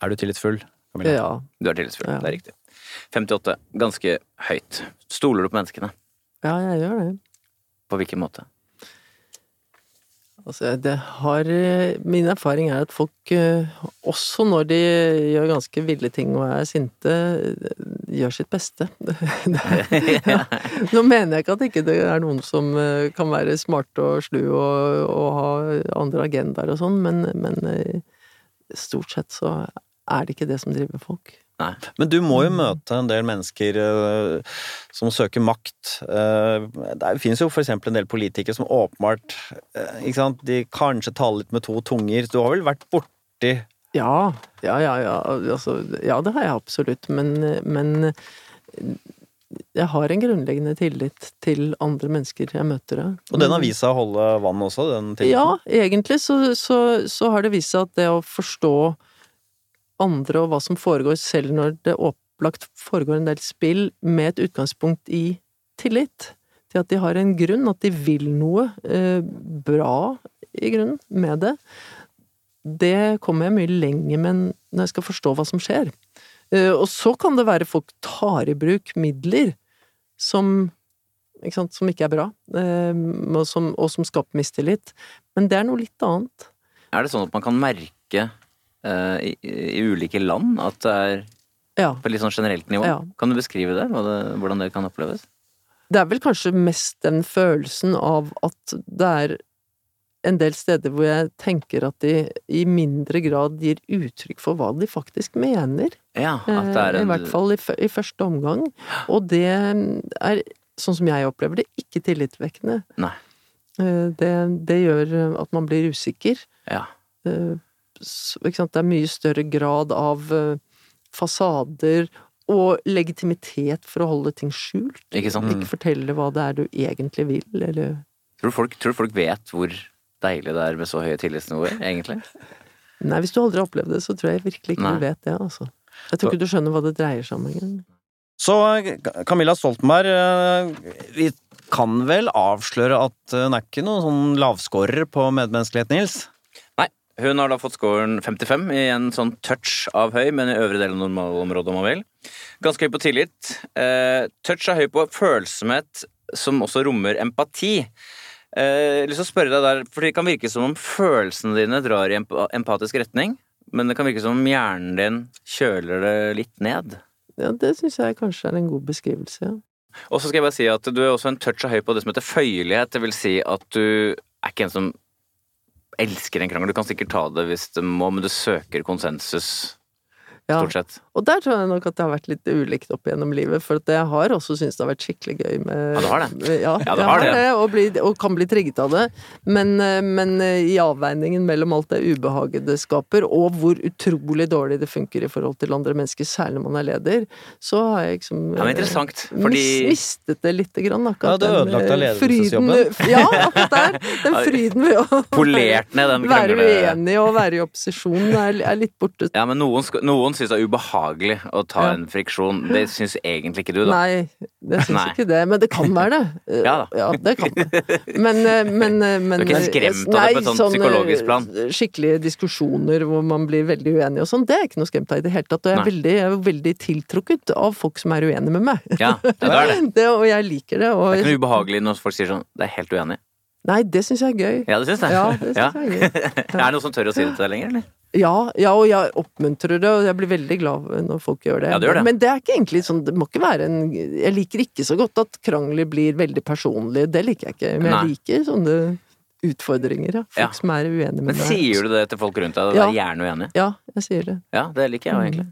Er du tillitsfull? Camilla? Ja. Du er tillitsfull, Ja. det er riktig. 58. Ganske høyt. Stoler du på menneskene? ja, jeg gjør det. På hvilken måte? Altså, det har eh, Min erfaring er at folk, eh, også når de gjør ganske ville ting og er sinte, eh, gjør sitt beste. <laughs> <laughs> Ja. Nå mener jeg ikke at ikke det er noen som kan være smarte og slu og, og ha andre agendaer og sånn, men, men stort sett så er det ikke det som driver folk. Nei. Men du må jo møte en del mennesker eh, som søker makt. Eh, det finnes jo for eksempel en del politikere som åpenbart eh, ikke sant? De kanskje taler litt med to tunger. Du har vel vært borti Ja, ja, ja, ja. Altså, ja, det har jeg absolutt, men, men jeg har en grunnleggende tillit til andre mennesker jeg møter. ja. Og den har vist seg å holde vann også, den tilliten? Ja, egentlig så, så, så har det vist seg at det å forstå andre og hva som foregår, selv når det opplagt foregår en del spill med et utgangspunkt i tillit, til at de har en grunn, at de vil noe eh, bra i grunnen med det, det kommer jeg mye lenger med når jeg skal forstå hva som skjer. Eh, og så kan det være folk tar i bruk midler som ikke sant, som ikke er bra, eh, og, som, og som skaper mistillit. Men det er noe litt annet. Er det sånn at man kan merke eh, i, i ulike land at det er Ja. på litt sånn generelt nivå? Ja. Kan du beskrive det? Det? Hvordan det kan oppleves? Det er vel kanskje mest den følelsen av at det er en del steder hvor jeg tenker at de i mindre grad gir uttrykk for hva de faktisk mener. Ja, at det er Eh, en I hvert fall i, i første omgang. Og det er, sånn som jeg opplever det, ikke tillitvekkende. Nei. Eh, Det, det gjør at man blir usikker. Ja. Eh, sant? Det er mye større grad av eh, fasader og legitimitet for å holde ting skjult. Ikke sant? Ikke fortelle hva det er du egentlig vil, eller Tror, du folk, tror du folk vet hvor deilig det er med så høye tillitsnivåer, egentlig? Nei, hvis du aldri har opplevd det, så tror jeg virkelig ikke Nei. du vet det, altså. Jeg tror ikke du skjønner hva det dreier seg om engang. Så Camilla Stoltenberg, eh, vi kan vel avsløre at hun er ikke noen sånn lavskårer på medmenneskelighet, Nils? Hun har da fått scoren 55 i en sånn touch av høy, men i øvre del av normalområdet, om man vil. Ganske høy på tillit. Eh, touch er høy på følsomhet, som også rommer empati. Eh, jeg har lyst til å spørre deg der, for Det kan virke som om følelsene dine drar i emp empatisk retning, men det kan virke som om hjernen din kjøler det litt ned. Ja, det syns jeg kanskje er en god beskrivelse, ja. Og så skal jeg bare si at du er også en touch av høy på det som heter føyelighet. Det vil si at du er ikke en som elsker en krangel. Du kan sikkert ta det hvis det må, men du søker konsensus, ja. stort sett. Og der tror jeg nok at det har vært litt ulikt opp gjennom livet, for at jeg har også syntes det har vært skikkelig gøy med Ja, du har det. med- Ja, Ja, det har det. og, bli, og kan bli trigget av det. Men, eh, men eh, i avveiningen mellom alt det ubehaget det skaper, og hvor utrolig dårlig det funker i forhold til andre mennesker, særlig når man er leder, så har jeg liksom Det var eh, interessant, fordi mistet det lite grann. Ja, Akkurat det den, ledelsesjobben. fryden- Ja, akkurat der. <laughs> Den fryden ved å Polert ned den <laughs> være krangle... uenig og være i opposisjon er, er litt borte. Ja, men noen, noen syns det er ubehagelig å ta en friksjon. Det syns egentlig ikke du, da. Nei, det syns ikke det. Men det kan være det. <laughs> Ja da. <laughs> Ja, det kan det. Men, eh, men, eh, men Du er ikke skremt av det på et sånt sånne psykologisk plan? Skikkelige diskusjoner hvor man blir veldig uenig og sånn, det er jeg ikke noe skremt av i det hele tatt. Og jeg er, veldig, jeg er veldig tiltrukket av folk som er uenige med meg. Ja, ja, det er det. <laughs> Det, og jeg liker det. Og, Det er ikke noe ubehagelig når folk sier sånn Det er helt uenig. Nei, det syns jeg er gøy. Ja, det syns det? Ja, det ja. jeg er gøy. <laughs> Er det noen som tør å si det til deg lenger, eller? Ja, ja, og jeg oppmuntrer det, og jeg blir veldig glad når folk gjør det. Ja, det gjør det. Men det er ikke egentlig sånn, det må ikke være en Jeg liker ikke så godt at krangler blir veldig personlige, det liker jeg ikke. Men jeg Nei. liker sånne utfordringer, ja. Folk Ja. som er uenige med Men sier du det til folk rundt deg? Ja. Er gjerne uenig? Ja, jeg sier det. Ja, det liker jeg jo egentlig.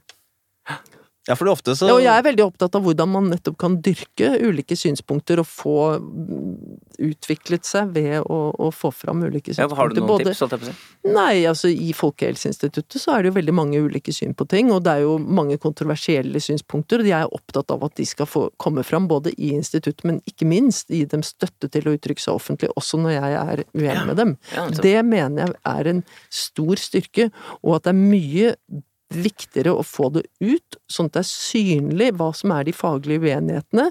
Ja, for det ofte så Ja, og jeg er veldig opptatt av hvordan man nettopp kan dyrke ulike synspunkter og få mm, utviklet seg ved å, å få fram ulike Ja, synspunkter. har du noen Både- tips? holdt jeg på å si? Nei, altså i Folkehelseinstituttet så er det jo veldig mange ulike syn på ting, og det er jo mange kontroversielle synspunkter, og jeg er opptatt av at de skal få komme fram både i instituttet, men ikke minst gi dem støtte til å uttrykke seg offentlig, også når jeg er uenig Ja. med dem. Ja. Det mener jeg er en stor styrke, og at det er mye viktigere å få det ut, sånn at det er synlig hva som er de faglige uenighetene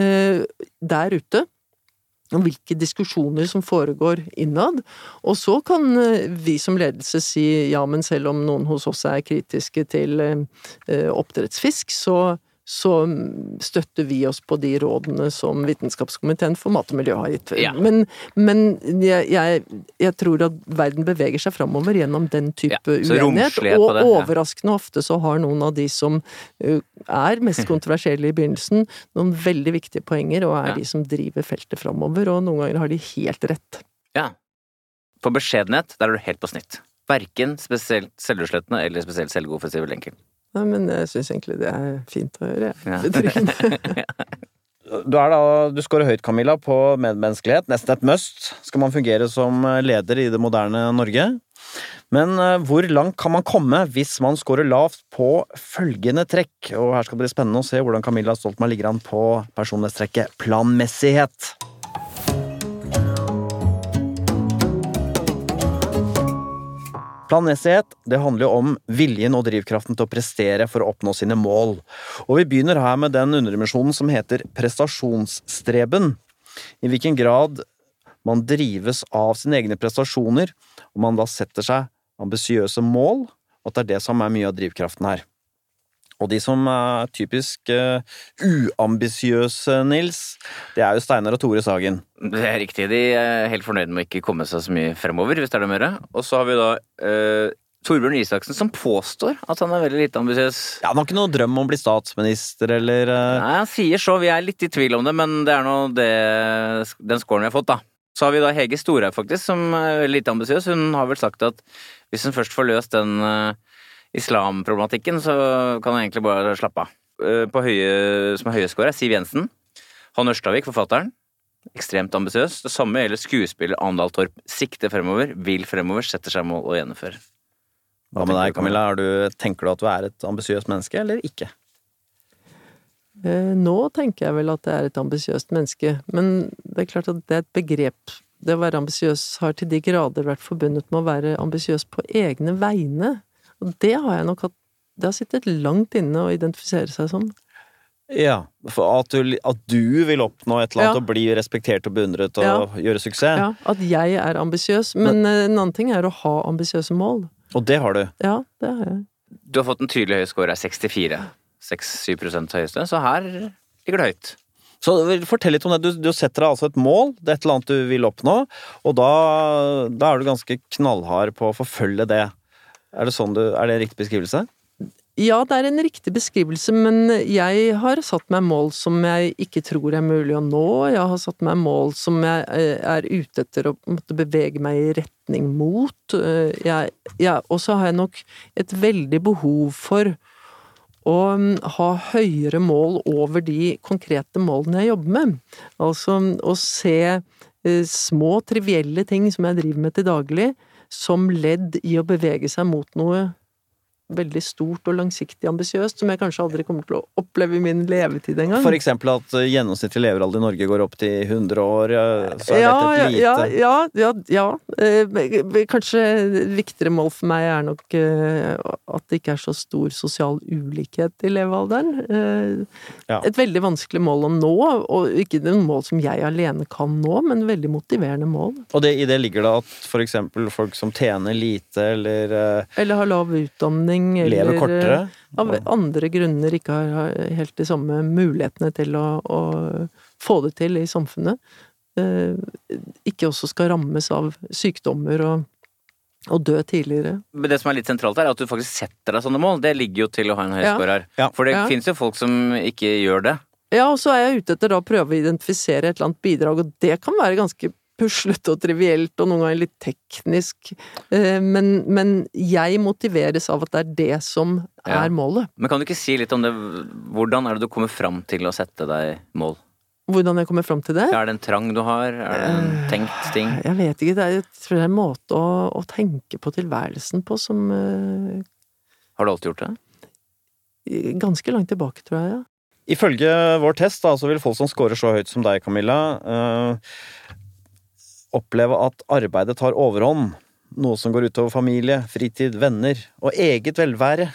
eh, der ute. Og hvilke diskusjoner som foregår innad. Og så kan eh, vi som ledelse si ja, men selv om noen hos oss er kritiske til eh, oppdrettsfisk, så, så støtter vi oss på de rådene som Vitenskapskomiteen for mat og miljø har gitt. Ja. Men, men jeg, jeg, jeg tror at verden beveger seg framover gjennom den type Ja, uenighet. Og det, ja. overraskende ofte så har noen av de som er mest <laughs> kontroversielle i begynnelsen, noen veldig viktige poenger, og er de som driver feltet framover, og noen ganger har de helt rett. Ja. For beskjedenhet, der er du helt på snitt. Verken spesielt selvutslettende eller spesielt selvgod, for å si det enkelt. Nei, men jeg syns egentlig det er fint å gjøre, jeg. Ja. <laughs> Du, er <laughs> da, du scorer høyt, Camilla, på medmenneskelighet. Nesten et must skal man fungere som leder i det moderne Norge. Men eh, hvor langt kan man komme hvis man scorer lavt på følgende trekk? Og her skal det bli spennende å se hvordan Camilla Stoltenberg ligger an på personlighetstrekket planmessighet. Planmessighet det handler jo om viljen og drivkraften til å prestere for å oppnå sine mål. Og vi begynner her med den underdimensjonen som heter prestasjonsstreben. I hvilken grad man drives av sine egne prestasjoner, og man da setter seg ambisiøse mål, og at det er det som er mye av drivkraften her. Og de som er typisk uh, uambisiøse, Nils, det er jo Steinar og Tore Sagen. Det er riktig. De er helt fornøyd med å ikke komme seg så mye fremover, hvis det er det mer. Og så har vi da uh, Torbjørn Isaksen, som påstår at han er veldig lite ambisiøs. Ja, Han har ikke noe drøm om å bli statsminister eller uh... Nei, han sier så. Vi er litt i tvil om det, men det er nå den scoren vi har fått, da. Så har vi da Hege Storhaug, faktisk, som er veldig lite ambisiøs. Hun har vel sagt at hvis hun først får løst den eh, islamproblematikken, så kan han egentlig bare slappe av. Eh, på høye, som er høye er Siv Jensen. Han Ørstavik, forfatteren. Ekstremt ambisiøs. Det samme gjelder skuespiller Andal Torp. Sikter fremover, vil fremover, setter seg mål og gjennomfører. Hva med deg, Camilla? Er du, tenker du at du er et ambisiøst menneske, eller ikke? Eh, Nå tenker jeg vel at jeg er et ambisiøst menneske, men det er klart at det er et begrep. Det å være ambisiøs har til de grader vært forbundet med å være ambisiøs på egne vegne. Og det har jeg nok hatt Det har sittet langt inne å identifisere seg som. Ja, for at du, at du vil oppnå et eller annet Ja. og bli respektert og beundret og Ja. gjøre suksess. Ja, at jeg er ambisiøs. Men men, en annen ting er å ha ambisiøse mål. Og det har du. Ja, det har jeg. Du har fått en tydelig høy score, er 64. 6-7 høyeste, så her ligger det høyt. Så fortell litt om det. Du, du setter deg altså et mål, det er et eller annet du vil oppnå, og da, da er du ganske knallhard på å forfølge det. Er det, sånn du, er det en riktig beskrivelse? Ja, det er en riktig beskrivelse, men jeg har satt meg mål som jeg ikke tror er mulig å nå. Jeg har satt meg mål som jeg eh, er ute etter å måtte bevege meg i retning mot. Eh, og så har jeg nok et veldig behov for å mm, ha høyere mål over de konkrete målene jeg jobber med. Altså å se eh, små, trivielle ting som jeg driver med til daglig, som ledd i å bevege seg mot noe veldig stort og langsiktig ambisiøst, som jeg kanskje aldri kommer til å oppleve i min levetid engang. For eksempel at eh, gjennomsnittlig leveralder i Norge går opp til 100 år, så er ja, dette et lite ja, ja, ja, ja. Eh, Kanskje viktigere mål for meg er nok eh, at det ikke er så stor sosial ulikhet i levealderen. Eh, Ja. Et veldig vanskelig mål å nå, og ikke noen mål som jeg alene kan nå, men veldig motiverende mål. Og det, i det ligger det at for eksempel folk som tjener lite, eller Eller har lav utdanning, eller lever kortere av andre grunner ikke har helt de samme mulighetene til å, å få det til i samfunnet, eh, ikke også skal rammes av sykdommer og Og dø tidligere. Men det som er litt sentralt her, er at du faktisk setter deg sånne mål. Det ligger jo til å ha en høy Ja. her. Ja. For det Ja. finnes jo folk som ikke gjør det. Ja, og så er jeg ute etter da å prøve å identifisere et eller annet bidrag, og det kan være ganske puslete og trivielt, og noen ganger litt teknisk, Eh, men, men jeg motiveres av at det er det som Ja. er målet. Men kan du ikke si litt om det? Hvordan er det du kommer fram til å sette deg mål? Hvordan jeg kommer fram til det? Er det en trang du har? Er det en tenkt ting? Jeg vet ikke, det er, jeg tror det er en måte å, å tenke på tilværelsen på som uh, Har du alltid gjort det? Ganske langt tilbake, tror jeg. ja. Ifølge vår test da, så vil folk som scorer så høyt som deg, Camilla, eh, oppleve at arbeidet tar overhånd. Noe som går utover familie, fritid, venner og eget velvære.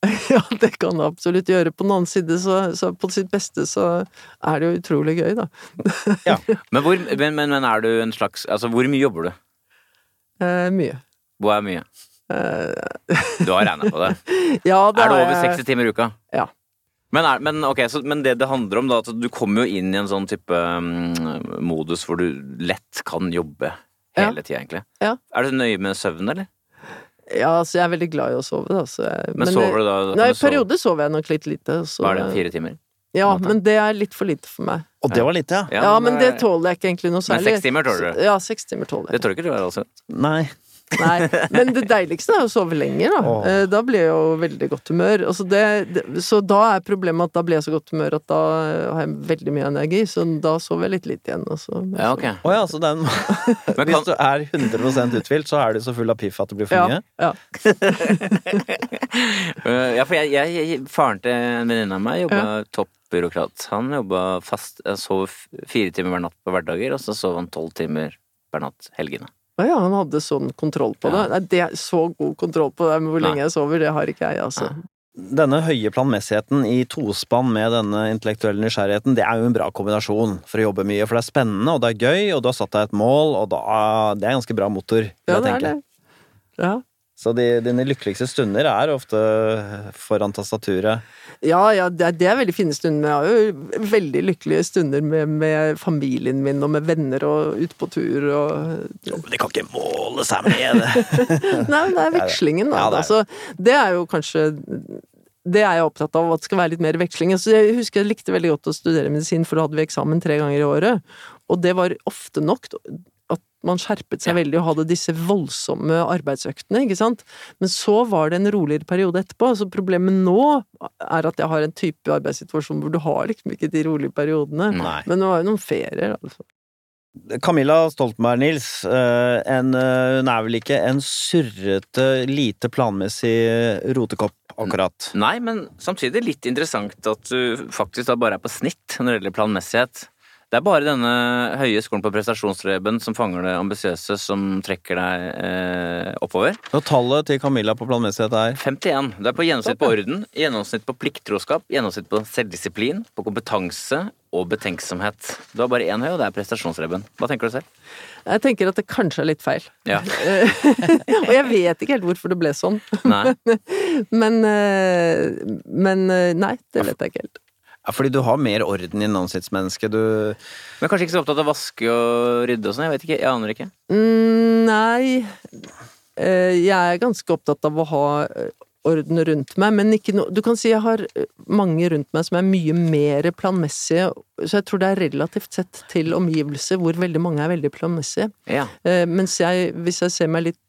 <laughs> Ja, det kan det absolutt gjøre. På den annen side, så, så på sitt beste, så er det jo utrolig gøy, da. <laughs> Men hvor, men, men, men er du en slags Altså, hvor mye jobber du? Eh, mye. Hvor er mye? Eh, <laughs> Du har regna på det. ja, det Er det over 60 timer i uka? Ja. Men, er, men, okay, så, men det det handler om, da, at du kommer jo inn i en sånn type um, modus hvor du lett kan jobbe Ja. hele tida, egentlig. Ja. Er du nøye med søvn, eller? Ja, altså jeg er veldig glad i å sove, da. Så jeg, Men, sover du da? Nei, i perioder sover jeg nok litt lite. Så, Hva er det, fire timer? Ja, men det er litt for lite for meg. Og det var lite, ja. Ja, men det tåler jeg ikke egentlig noe særlig. Men seks timer tåler du? Ja, seks timer tåler Det jeg. tror jeg ikke du er, altså. Nei. Nei, men det deiligste er å sove lenger, da. Eh, Da blir jeg jo veldig godt humør. Altså det, det, så da er problemet at da blir jeg så godt humør at da har jeg veldig mye energi, så da sover jeg litt lite igjen. Og Ja, ok. Oh, ja, så den <laughs> Men Hvis du er 100% uthvilt, så er du så full av piff at det blir for ja, mye? ja. Øh, <laughs> ja, for jeg, jeg, jeg Faren til en venninne av meg jobba toppbyråkrat. Han jobba fast Jeg sov fire timer hver natt på hverdager, og så sov han tolv timer hver natt helgene. Å ja, han hadde sånn kontroll på det. Nei, det er så god kontroll på det med hvor lenge jeg sover, det har ikke jeg, altså. Denne høye planmessigheten i tospann med denne intellektuelle nysgjerrigheten, det er jo en bra kombinasjon for å jobbe mye. For det er spennende, og det er gøy, og du har satt deg et mål, og da, det er ganske bra motor. vil Ja, jeg det er det. Ja. Så de, dine lykkeligste stunder er ofte foran tastaturet. Ja, ja, det er, det er veldig fine stunder. Jeg har jo veldig lykkelige stunder med, med familien min og med venner og ute på tur og Men det kan ikke måle seg med det! <laughs> Nei, men det er vekslingen, da. Ja, det er altså, det er jo kanskje det er jeg opptatt av, at det skal være litt mer veksling. Altså, jeg husker jeg likte veldig godt å studere medisin, for da hadde vi eksamen tre ganger i året. Og det var ofte nok man skjerpet seg veldig og hadde disse voldsomme arbeidsøktene, ikke sant. Men så var det en roligere periode etterpå. Så problemet nå er at jeg har en type arbeidssituasjon hvor du har liksom ikke de rolige periodene. Nei. Men det var jo noen ferier, altså. Camilla Stoltenberg, Nils. eh, En, eh, hun er vel ikke en surrete, lite planmessig rotekopp, akkurat. Nei, men samtidig litt interessant at du faktisk da bare er på snitt når det gjelder planmessighet. Det er bare denne høye skolen på prestasjonsstreben som fanger det ambisiøse, som trekker deg eh, oppover. Og tallet til Camilla på planmessighet er 51. Du er på gjennomsnitt på orden, gjennomsnitt på plikttroskap, gjennomsnitt på selvdisiplin, på kompetanse og betenksomhet. Du har bare én høy, og det er prestasjonsreben. Hva tenker du selv? Jeg tenker at det kanskje er litt feil. Ja. <laughs> og jeg vet ikke helt hvorfor det ble sånn. Nei. <laughs> Men, eh, men eh, nei, det vet jeg ikke helt. Ja, Fordi du har mer orden i navnsiktsmennesket. Du Men kanskje ikke så opptatt av å vaske og rydde og sånn? Jeg vet ikke. Jeg aner ikke. Mm, nei Eh, Jeg er ganske opptatt av å ha eh, orden rundt meg, men ikke noe Du kan si jeg har eh, mange rundt meg som er mye mer planmessige, så jeg tror det er relativt sett til omgivelser hvor veldig mange er veldig planmessige. Ja. Eh, Mens jeg, hvis jeg ser meg litt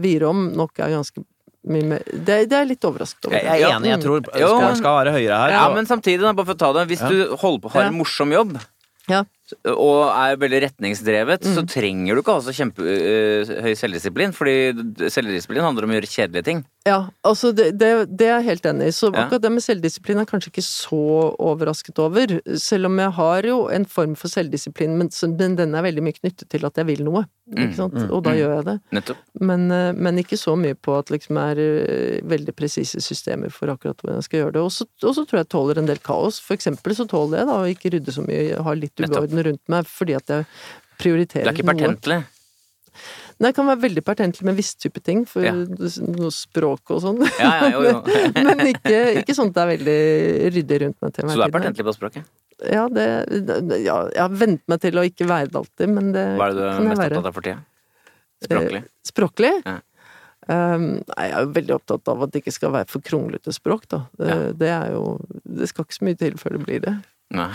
videre om, nok er ganske mye mer Det, det er jeg litt overrasket over. Jeg er enig, jeg tror skåren skal være høyere her. Ja, og- men samtidig, da, bare for å ta det. Hvis Ja. du holder på, har en morsom jobb, Ja. og er veldig retningsdrevet, så Mm. trenger du ikke ha så kjempehøy selvdisiplin. Fordi selvdisiplin handler om å gjøre kjedelige ting. Ja, altså det, det, det er jeg helt enig i. Så akkurat det med selvdisiplin er jeg kanskje ikke så overrasket over. Selv om jeg har jo en form for selvdisiplin, men, men den er veldig mye knyttet til at jeg vil noe. Mm, Ikke sant? mm, Og da mm. gjør jeg det. Men, eh, men ikke så mye på at liksom er eh, veldig presise systemer for akkurat hvordan jeg skal gjøre det. Og så tror jeg jeg tåler en del kaos. For eksempel så tåler jeg da å ikke rydde så mye, ha litt uorden rundt meg fordi at jeg prioriterer Du Det er ikke noe. Nei, det kan være veldig pertentlig med visse type ting, for Ja. noe språk og sånn. Ja, ja, jo, jo. <laughs> Men ikke, ikke sånn at det er veldig ryddig rundt meg til Så du er pertentlig på språket? Ja, det, ja, jeg har vent meg til å ikke være det alltid, men det Hva er det du er mest opptatt av for tida? Språklig. Eh, språklig? Ja. Um, jeg er jo veldig opptatt av at det ikke skal være for kronglete språk, da. Det, Ja. det er jo Det skal ikke så mye til før det blir det. Nei.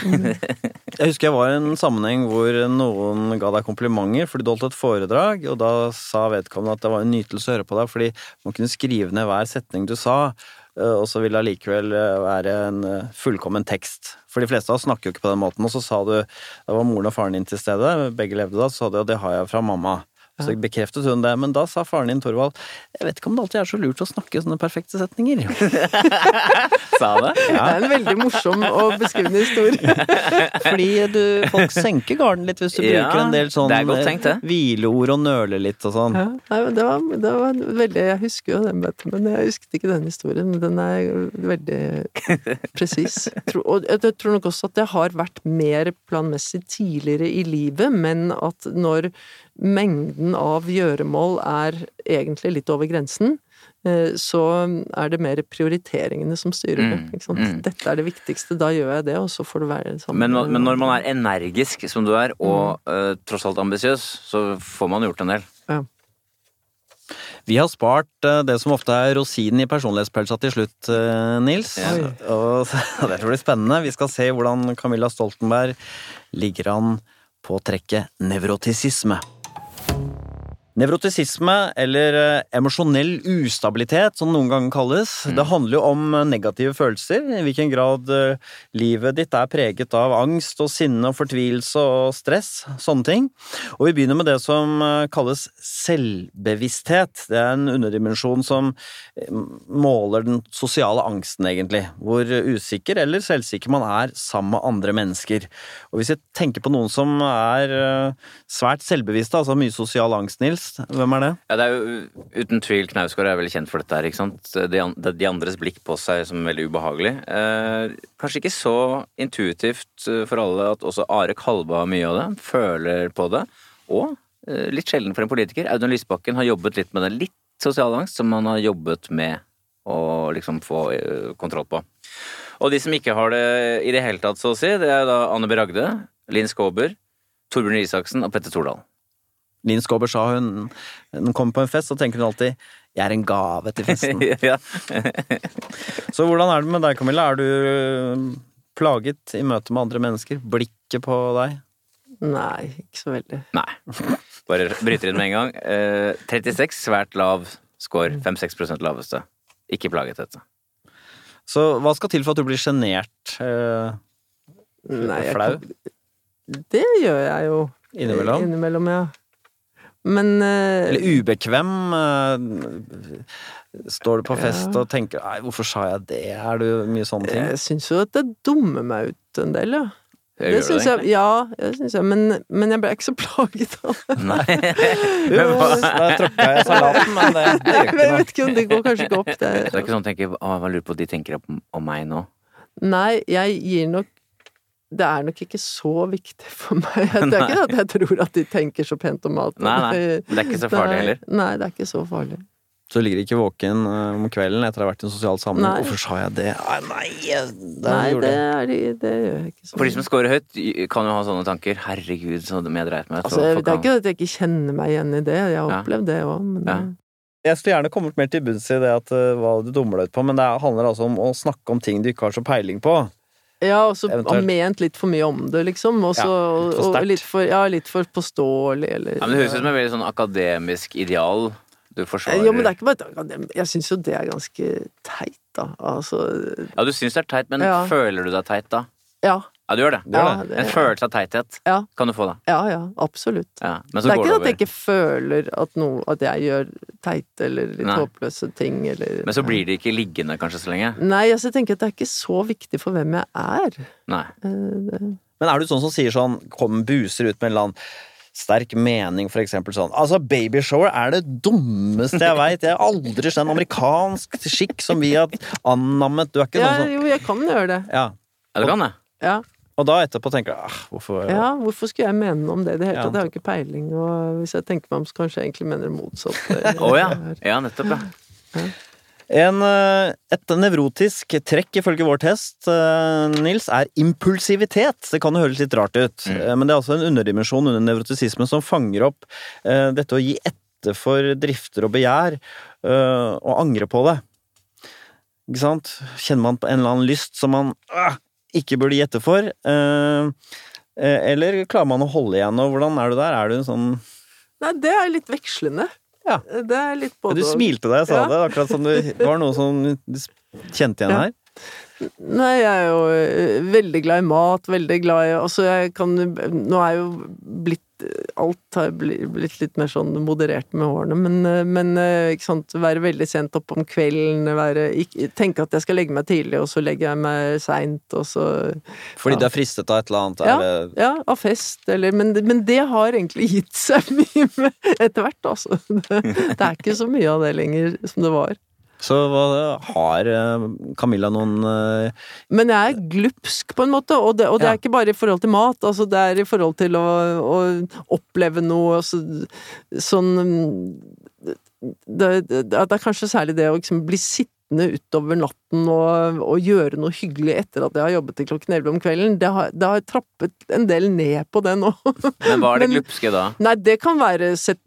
Jeg husker jeg var i en sammenheng hvor noen ga deg komplimenter fordi du holdt et foredrag, og da sa vedkommende at det var en nytelse å høre på deg, fordi man kunne skrive ned hver setning du sa, eh, og så ville det allikevel eh, være en eh, fullkommen tekst. For de fleste av oss snakker jo ikke på den måten, og så sa du Da var moren og faren din til stede, begge levde da, så sa du og det har jeg fra mamma. Så bekreftet hun det, men da sa faren din, Torvald, jeg vet ikke om det alltid er så lurt å snakke sånne perfekte setninger. <laughs> Sa han det? Det er en veldig morsom og beskrivende historie. <laughs> Fordi du, folk senker garden litt hvis du Ja, bruker en del sånn er det. eh, hvileord og nøler litt og sånn. Ja, nei, men det var, det var veldig Jeg husker jo den, vet du, men jeg husket ikke den historien. Men den er veldig presis. Og jeg jeg tror nok også at det har vært mer planmessig tidligere i livet, men at når mengden av gjøremål er egentlig litt over grensen, eh, så er det mer prioriteringene som styrer det. Mm, Ikke sant? mm. Dette er det viktigste, da gjør jeg det, og så får det være sånn. Men, men når man er energisk som du er, og eh, tross alt ambisiøs, så får man gjort en del. Vi har spart eh, det som ofte er rosinen i personlighetspølsa til slutt, Nils. Ja. Og <laughs> det blir spennende. Vi skal se hvordan Camilla Stoltenberg ligger an på trekket nevrotisisme. Nevrotisisme, eller eh, emosjonell ustabilitet, som noen ganger kalles, det handler jo om eh, negative følelser, i hvilken grad eh, livet ditt er preget av angst og sinne og fortvilelse og stress, sånne ting. Og vi begynner med det som kalles selvbevissthet. Det er en underdimensjon som måler den sosiale angsten, egentlig. Hvor usikker eller selvsikker man er sammen med andre mennesker. Og hvis jeg tenker på noen som er svært selvbevisste, altså mye sosial angst, Nils, hvem er det? Ja, det er jo uten tvil Knausgård er veldig kjent for dette her, ikke sant. De, de andres blikk på seg som er veldig ubehagelig. Eh, kanskje ikke så intuitivt eh, for alle at også Are Kalba har mye av det, føler på det. Og eh, litt sjelden for en politiker. Audun Lysbakken har jobbet litt med det. Litt sosial angst som han har jobbet med å liksom få eh, kontroll på. Og de som ikke har det i det hele tatt, så å si, det er da Anne B. Linn Skåber, Torbjørn Isaksen og Petter Stordalen. Linn Skåber sa hun når hun kommer på en fest, så tenker hun alltid 'jeg er en gave til festen'. <laughs> <laughs> så hvordan er det med deg, Camilla? Er du øh, plaget i møte med andre mennesker? Blikket på deg? Nei, ikke så veldig. Nei. Bare bryter inn med en gang. Eh, 36, svært lav score. 5-6 laveste. Ikke plaget dette. Så hva skal til for at du blir sjenert? Eh, Nei, flau? kan- Det gjør jeg jo. Innimellom? Innimellom, ja. Men uh, Eller ubekvem? Uh, står du på fest Ja. og tenker 'nei, hvorfor sa jeg det'? Er du mye sånne ting? jeg syns jo at det dummer meg ut en del, ja. Jeg Det syns jeg, ja, jeg synes jeg, men, men jeg ble ikke så plaget av det. Nei. <laughs> Jo, da tråkka jeg salaten, men det, det gjør Jeg ikke noe. vet ikke om det går kanskje ikke opp. Det, Det er ikke sånn å tenke å, jeg lurer på hva de tenker om, om meg nå. Nei, jeg gir nok Det er nok ikke så viktig for meg. <laughs> Det er ikke at jeg tror at de tenker så pent om alt. Nei, nei, det er ikke så farlig heller. Nei, det er ikke så farlig. Så du ligger ikke våken øh, om kvelden etter å ha vært i en sosial sammenheng. Hvorfor sa jeg det? Nei, nei, det Nei, det, er, de- det gjør jeg ikke så For de som scorer høyt, kan jo ha sånne tanker. Herregud, så jeg dreit meg ut. Altså, det er ikke at jeg ikke kjenner meg igjen i det, jeg har Ja. opplevd det òg, men Ja. Jeg skulle gjerne kommet mer til bunns i det at øh, hva du dummer deg ut på, men det handler altså om å snakke om ting du ikke har så peiling på. Ja, og så har ment litt for mye om det, liksom. Også, Ja, litt for og litt for, ja, litt for påståelig, eller Ja, men Det høres ut som et veldig sånn akademisk ideal du forsvarer. Ja, men det er ikke bare et akadem... Jeg syns jo det er ganske teit, da. Altså Ja, du syns det er teit, men Ja. føler du deg teit da? Ja. Ja, du gjør det. Det gjør ja, det. En følelse av teithet Ja. kan du få, da. ja, ja, absolutt. Ja. Men så Det er går ikke det at jeg ikke føler at, noe, at jeg gjør teite eller litt Nei. håpløse ting, eller Men så blir de ikke liggende kanskje så lenge. Nei, altså, jeg tenker at det er ikke så viktig for hvem jeg er. Nei. Eh, det- Men er du sånn som sier sånn, kom buser ut med en eller annen sterk mening, for eksempel sånn Altså, babyshower er det dummeste jeg veit. Jeg har aldri skjønt en amerikansk skikk som vi har annammet. Du er ikke Ja, sånn som jo, jeg kan gjøre det. Ja. Ja, du kan det. Ja. Og da etterpå tenker jeg ah, hvorfor ja, hvorfor skulle jeg mene noe om det i det hele tatt? Jeg har jo ikke peiling, og hvis jeg tenker meg om, så kanskje jeg egentlig mener det motsatte. <laughs> Å ja. Ja, nettopp, ja. En, eh, et nevrotisk trekk ifølge vår test, eh, Nils, er impulsivitet. Det kan jo høres litt rart ut, Mm. eh, men det er altså en underdimensjon under nevrotisismen som fanger opp eh, dette å gi etter for drifter og begjær, og angre på det. Ikke sant? Kjenner man på en eller annen lyst som man øh, ikke burde gjette for? øh, øh, eller klarer man å holde igjen, og hvordan er du der? Er du en sånn Nei, det er litt vekslende. Ja. Det er litt både Du smilte da jeg sa Ja. det, akkurat som du, det var noe som du kjente igjen Ja. her. Nei, jeg er jo øh, veldig glad i mat, veldig glad i Altså, jeg kan Nå er jeg jo blitt Alt har blitt litt mer sånn moderert med årene, men, øh, men øh, ikke sant Være veldig sent opp om kvelden, være Tenke at jeg skal legge meg tidlig, og så legger jeg meg seint, og så Fordi Ja. du er fristet av et eller annet? Ja. Det, Ja, av fest, eller Men, men det har egentlig gitt seg <laughs> mye med, etter hvert, altså. <laughs> Det, det er ikke så mye av det lenger som det var. Så har øh, Camilla noen øh, Men jeg er glupsk, på en måte, og det, og det Ja. er ikke bare i forhold til mat. Altså, det er i forhold til å, å oppleve noe altså, sånn det, det, det er kanskje særlig det å liksom bli sittende utover natten og, og gjøre noe hyggelig etter at jeg har jobbet til klokken elleve om kvelden. Det har, det har trappet en del ned på det nå. Men hva er det <laughs> glupske da? Nei, det kan være sett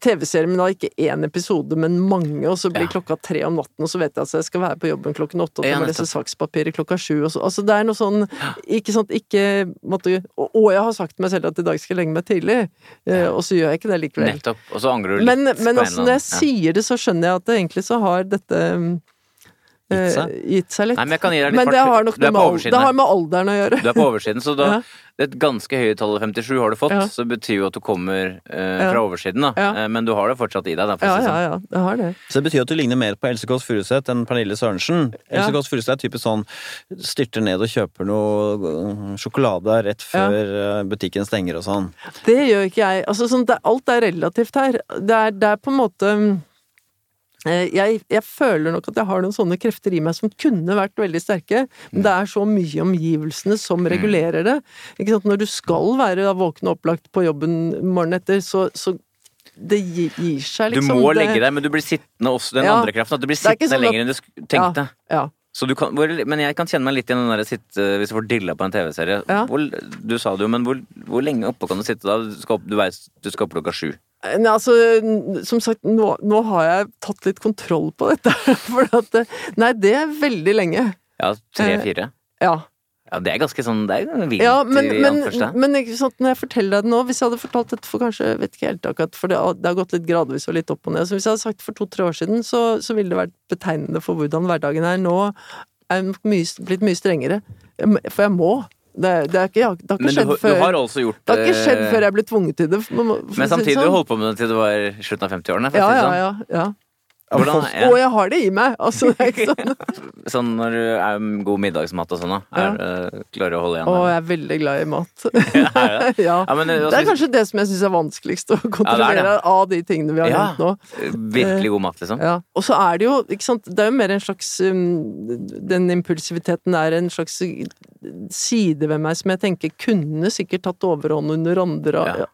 TV-serie, men da ikke én episode, men mange, og så blir Ja. klokka tre om natten, og så vet jeg at jeg skal være på jobben klokken åtte, og så må jeg lese sakspapirer klokka sju, og så Altså, det er noe sånn Ikke sant, ikke måtte Og, og jeg har sagt til meg selv at i dag skal jeg legge meg tidlig, eh, og så gjør jeg ikke det likevel. Nettopp. Og så angrer du litt Men, men en altså, når jeg ja. sier det, så skjønner jeg at det egentlig så har dette Gitt seg? gitt seg litt. Nei, men jeg kan gi deg litt Men det har nok noe med, det har med alderen å gjøre. Du er på oversiden, så da <laughs> Ja. Et ganske høye tallet 57 har du fått, Ja. så betyr jo at du kommer eh, fra oversiden, da. Ja. Eh, men du har det fortsatt i deg, da. For Ja, ja, sånn. ja, det har det. Så det betyr at du ligner mer på Else Kåss Furuseth enn Pernille Sørensen. Ja. Else Kåss Furuseth er typisk sånn styrter ned og kjøper noe øh, sjokolade rett før øh, butikken stenger og sånn. Det gjør ikke jeg. Altså, sånn, det, alt er relativt her. Det er, det er på en måte eh, jeg, jeg føler nok at jeg har noen sånne krefter i meg som kunne vært veldig sterke, men det er så mye omgivelsene som regulerer det. Når du skal være våken og opplagt på jobben morgenen etter, så, så det gir, gir seg, liksom. Du må legge deg, men du blir sittende også, den Ja. andre kraften. At du blir sittende sånn at- lenger enn du tenkte. Ja. Så du kan, hvor, men jeg kan kjenne meg litt i den der sitte, hvis du får dilla på en TV-serie. Ja. Du sa det jo, men hvor, hvor lenge oppe kan du sitte da? Du skal opp, du vet, du skal opp klokka sju. Nei, altså, som sagt, nå, nå har jeg tatt litt kontroll på dette. <laughs> For at eh, Nei, det er veldig lenge. Ja, Eh, tre-fire. Ja. Ja, det er ganske sånn Det er vilt Ja, men, i men, men ikke sant, når jeg forteller deg det nå Hvis jeg hadde fortalt dette for kanskje jeg vet ikke helt akkurat, For det, det har gått litt gradvis og litt opp og ned. Så hvis jeg hadde sagt for to-tre år siden, så, så ville det vært betegnende for hvordan hverdagen er. Nå er jeg mye, blitt mye strengere. For jeg må. Det, det, er ikke, det har ikke skjedd før. du har altså gjort det har ikke skjedd eh, før jeg ble tvunget til det. for- for Men si samtidig har sånn. du holdt på med det til det var slutten av 50-årene. Ja, ja, sånn. ja. ja. Hvordan, Og jeg har det i meg! Altså, det er ikke sånn. <laughs> Sånn når du er god middagsmat og sånn, da. Er, eh, klarer du å holde igjen? Å, jeg er veldig glad i mat. <laughs> Ja, det? <laughs> ja. Ja, men, eh, Det er kanskje det som jeg syns er vanskeligst å kontrollere det. av de tingene vi har Ja. nevnt nå. Virkelig god mat, liksom. Ja. Og så er det jo, ikke sant, det er jo mer en slags um, Den impulsiviteten er en slags side ved meg som jeg tenker kunne sikkert tatt overhånd under andre Ja.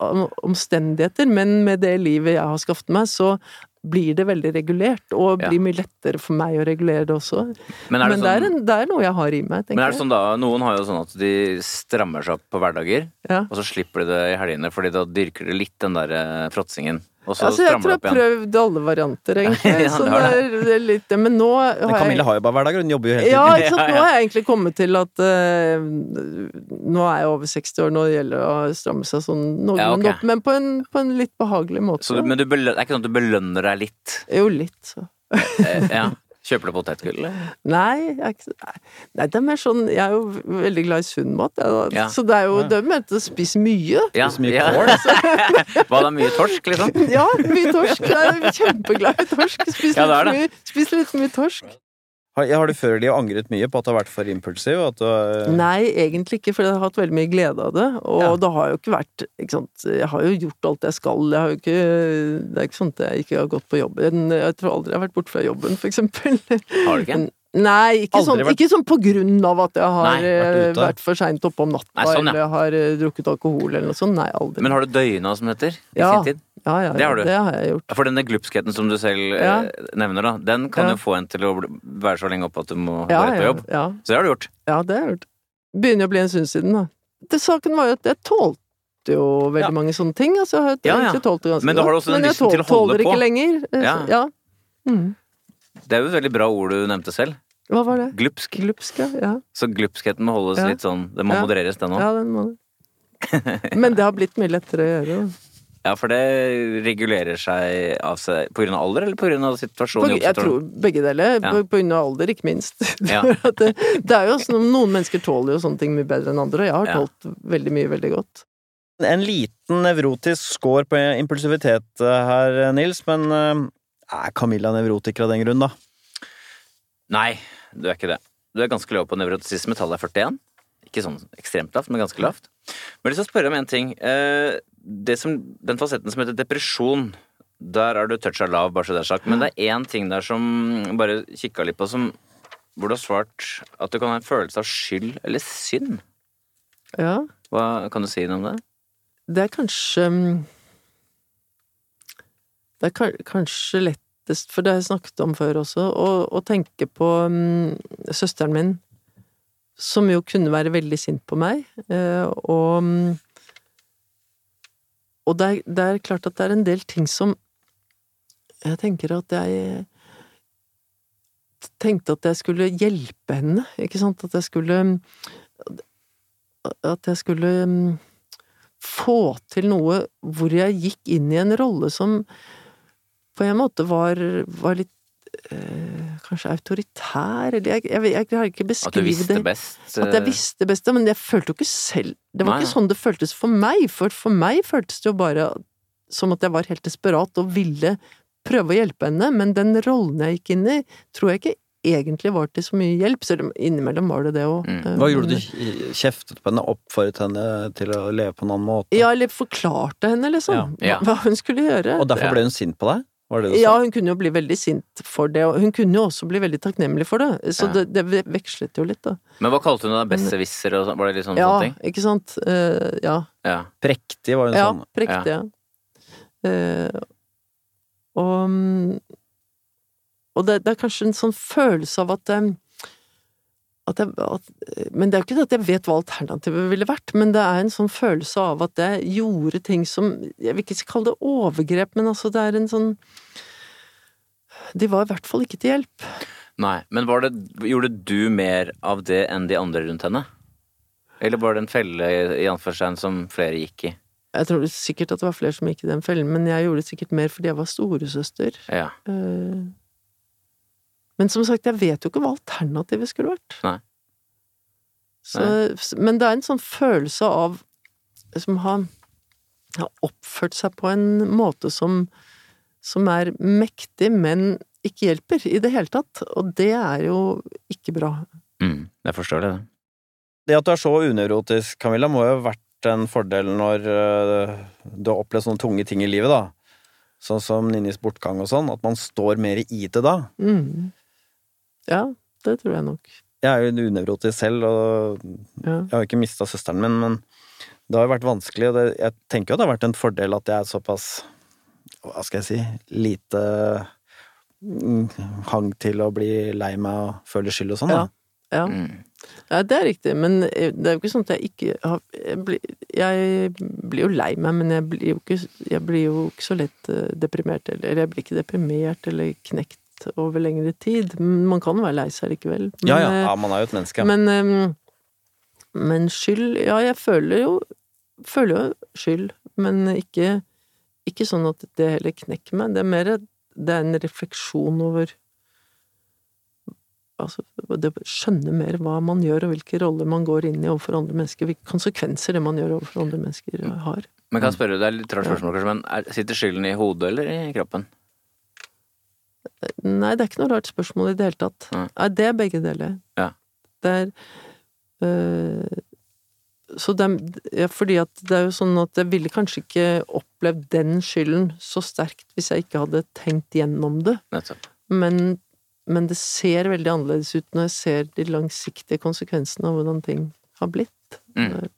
omstendigheter, men med det livet jeg har skaffet meg, så blir det veldig regulert, og Ja. blir mye lettere for meg å regulere det også. Men er det Men det er, sånn, en, det er noe jeg har i meg, tenker men er det sånn da, noen har jo sånn at de strammer seg opp på hverdager, Ja. og så slipper de det i helgene, fordi da dyrker de litt den der eh, fråtsingen. Og så Altså, jeg tror jeg har prøvd alle varianter, egentlig. <laughs> Ja, så det er, det er litt. Men nå har Men jeg har jo bare hverdager, hun jobber jo hele tiden. <laughs> Ja, ikke sant? Nå har jeg egentlig kommet til at uh, Nå er jeg over 60 år, nå gjelder det å stramme seg sånn noenlunde Ja, okay. opp, men på en, på en litt behagelig måte. Så, men du belønner, det er ikke sånn at du belønner deg litt? Jo, litt, så. Eh, ja. <laughs> Kjøper du potetgull. Nei, jeg nei, det er mer sånn Jeg er jo veldig glad i sunn mat. Ja. Så det er jo det er ment å spise mye. Ja, Så mye ja. kål. så. Var det mye torsk, liksom? <laughs> Ja, mye torsk. Jeg er kjempeglad i torsk. Spis Ja, litt, det det. mye, litt for mye torsk. Har, har du før de angret mye på at du har vært for impulsiv? At du, har- Nei, egentlig ikke, for jeg har hatt veldig mye glede av det. Og Ja. det har jo ikke vært ikke sant? Jeg har jo gjort alt jeg skal. Jeg har jo ikke, det er ikke sånn at jeg ikke har gått på jobben. Jeg tror aldri jeg har vært borte fra jobben, for eksempel. Har du ikke? <laughs> Nei, ikke sånn, vært- ikke sånn på grunn av at jeg har Nei, vært eh, vært for seint oppe om natta, Nei, sånn, ja. eller har eh, drukket alkohol eller noe sånt. Nei, aldri. Men har du døgna, som det heter? I Ja. sin tid? Ja, ja, det har du. Det har jeg gjort. For denne glupskheten som du selv Ja. eh, nevner, da, den kan Ja. jo få en til å være så lenge oppe at du må Ja, gå rett på jobb. ja, Så det har du gjort. ja, det har jeg gjort. Begynner å bli en stund siden, da. Det, saken var jo at jeg tålte jo veldig Ja. mange sånne ting. Altså, jeg har Ja, ja. egentlig tålt det ganske Men da har du også den Men jeg lysten til å holde tåler ikke lenger. eh, Ja. så- ja. Mm. Det er jo et veldig bra ord du nevnte selv. Hva var det? Glupsk. Glupsk, ja. ja. Så glupskheten må holdes Ja. litt sånn Det må Ja. modereres, den òg. Ja, den må det. Men det har blitt mye lettere å gjøre. da. Ja, for det regulerer seg av seg på grunn av alder, eller på grunn av situasjonen? På, jeg tror begge deler. Ja. På, på grunn av alder, ikke minst. <laughs> Ja. Det, det er jo sånn, Noen mennesker tåler jo sånne ting mye bedre enn andre, og jeg har Ja. tålt veldig mye veldig godt. En liten nevrotisk score på impulsivitet eh, her, Nils, men eh, er Camilla nevrotiker av den grunn, da? Nei, du er ikke det. Du er ganske lav på nevrotisisme. Tallet er 41. Ikke sånn ekstremt lavt, men ganske lavt. Men jeg har lyst til å spørre om en ting. Det som, den fasetten som heter depresjon, der er du toucha lav, bare så det er sagt. Men det er én ting der som bare kikka litt på, som, hvor du har svart at du kan ha en følelse av skyld eller synd. Ja, Hva kan du si noe om det? det er kanskje mm, Det er kanskje lettest, for det har jeg snakket om før også, å, å tenke på um, søsteren min, som jo kunne være veldig sint på meg, eh, og mm, Og det er, det er klart at det er en del ting som Jeg tenker at jeg tenkte at jeg skulle hjelpe henne, ikke sant? At jeg skulle At jeg skulle få til noe hvor jeg gikk inn i en rolle som på en måte var, var litt eh, kanskje autoritær, eller jeg, jeg, jeg klarer ikke At du beskrive visste det. best? At jeg visste best, men jeg følte jo ikke selv Det var Nei. ikke sånn det føltes for meg, for for meg føltes det jo bare som at jeg var helt desperat og ville prøve å hjelpe henne, men den rollen jeg gikk inn i, tror jeg ikke egentlig var til så mye hjelp, selv om innimellom var det det òg. Mm. Hva gjorde du? Kjeftet på henne? Oppfordret henne til å leve på en annen måte? Ja, eller forklarte henne, liksom, Ja. Ja. hva hun skulle gjøre. Og derfor ble hun sint på deg? Var det det Ja, hun kunne jo bli veldig sint for det, og hun kunne jo også bli veldig takknemlig for det, så Ja. det, det vekslet jo litt, da. Men hva kalte hun det? Besserwisser og sånn? Var det litt sånne, Ja, sånne ting? ikke sant? Uh, ja. Ja. Prektig var hun Ja, sånn. Prektig, ja. prektig og mm, og det, det er kanskje en sånn følelse av at, eh, at, jeg, at Men det er jo ikke at jeg vet hva alternativet ville vært, men det er en sånn følelse av at jeg gjorde ting som Jeg vil ikke kalle det overgrep, men altså det er en sånn De var i hvert fall ikke til hjelp. Nei, men var det, gjorde du mer av det enn de andre rundt henne? Eller var det en felle i anførselen som flere gikk i? Jeg tror sikkert at det var flere som gikk i den fellen, men jeg gjorde det sikkert mer fordi jeg var storesøster. Ja. Eh, Men som sagt, jeg vet jo ikke hva alternativet skulle vært. Nei. Så, men det er en sånn følelse av som har, har oppført seg på en måte som, som er mektig, men ikke hjelper i det hele tatt. Og det er jo ikke bra. Mm, jeg forstår det. Det at du er så unevrotisk, Camilla, må jo ha vært en fordel når øh, du har opplevd sånne tunge ting i livet, da. Sånn som Ninnis bortgang og sånn. At man står mer i det da. Mm. Ja, det tror jeg nok. Jeg er jo unevrotisk selv, og Ja. jeg har jo ikke mista søsteren min, men det har jo vært vanskelig, og det, jeg tenker jo det har vært en fordel at jeg er såpass Hva skal jeg si Lite mm, hang til å bli lei meg og føle skyld og sånn, da. Ja. Mm. Ja, det er riktig, men det er jo ikke sånn at jeg ikke har Jeg blir, jeg blir jo lei meg, men jeg blir jo ikke, jeg blir jo ikke så lett eh, deprimert, eller jeg blir ikke deprimert eller knekt over lengre tid. Man kan være lei seg likevel. Men, Ja, ja, eh, ja, man er jo et menneske. men, eh, men skyld Ja, jeg føler jo Føler jo skyld, men ikke, ikke sånn at det heller knekker meg. Det er mer Det er en refleksjon over Altså, det å skjønne mer hva man gjør, og hvilke roller man går inn i overfor andre mennesker. Hvilke konsekvenser det man gjør overfor andre mennesker, har. Men kan jeg spørre, det er litt rart spørsmål kanskje, men er, sitter skylden i hodet eller i kroppen? Nei, det er ikke noe rart spørsmål i det hele tatt. Nei. Nei, det er begge deler. Ja. Det er øh, Så det er ja, Fordi at det er jo sånn at jeg ville kanskje ikke opplevd den skylden så sterkt hvis jeg ikke hadde tenkt gjennom det. Men, men det ser veldig annerledes ut når jeg ser de langsiktige konsekvensene av hvordan ting har blitt. Mm.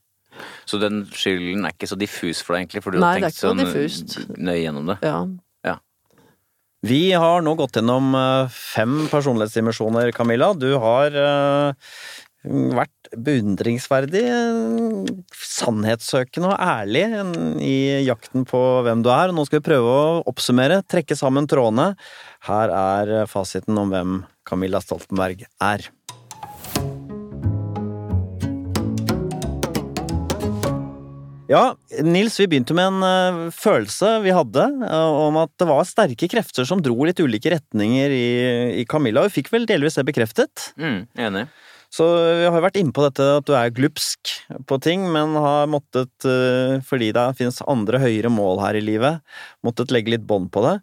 Så den skylden er ikke så diffus for deg, egentlig? For du Nei, har tenkt noe sånn nøye gjennom det? Ja. Vi har nå gått gjennom eh, fem personlighetsdimensjoner, Camilla. Du har eh, vært beundringsverdig eh, sannhetssøkende og ærlig i jakten på hvem du er. Nå skal vi prøve å oppsummere, trekke sammen trådene. Her er fasiten om hvem Camilla Stoltenberg er. Ja, Nils, vi begynte med en uh, følelse vi hadde uh, om at det var sterke krefter som dro litt ulike retninger i, i Camilla. Vi fikk vel delvis det bekreftet. Mm, enig. Så vi har jo vært inne på dette at du er glupsk på ting, men har måttet, eh, fordi det finnes andre høyere mål her i livet, måttet legge litt bånd på det.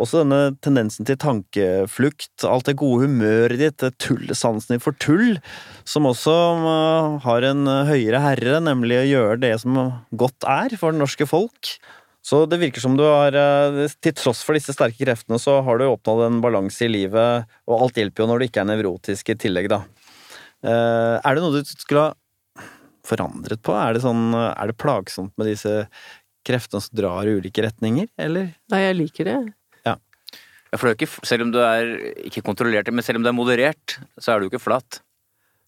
Også denne tendensen til tankeflukt, alt det gode humøret ditt, tullsansen din for tull, som også eh, har en høyere herre, nemlig å gjøre det som godt er for det norske folk. Så det virker som du har, eh, til tross for disse sterke kreftene, så har du oppnådd en balanse i livet, og alt hjelper jo når du ikke er nevrotisk i tillegg, da. Eh, er det noe du skulle ha forandret på? Er det, sånn, er det plagsomt med disse kreftene som drar i ulike retninger, eller? Nei, jeg liker det. Ja. ja for det er ikke, selv om du er ikke kontrollert, men selv om du er moderert, så er du ikke flatt.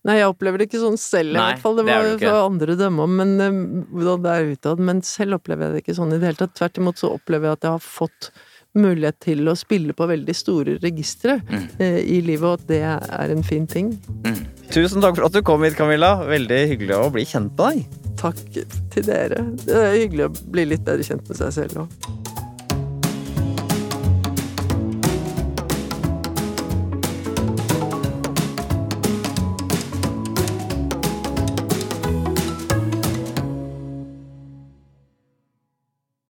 Nei, jeg opplever det ikke sånn selv, i Nei, hvert fall. Det det var for andre dømme om, men eh, hvordan det er utad. Men selv opplever jeg det ikke sånn i det hele tatt. Tvert imot så opplever jeg at jeg har fått mulighet til å spille på veldig store registre Mm. eh, i livet, og at det er en fin ting. Tusen takk for at du kom hit, Camilla. Veldig hyggelig å bli kjent med deg. Takk til dere. Det er hyggelig å bli litt bedre kjent med seg selv òg.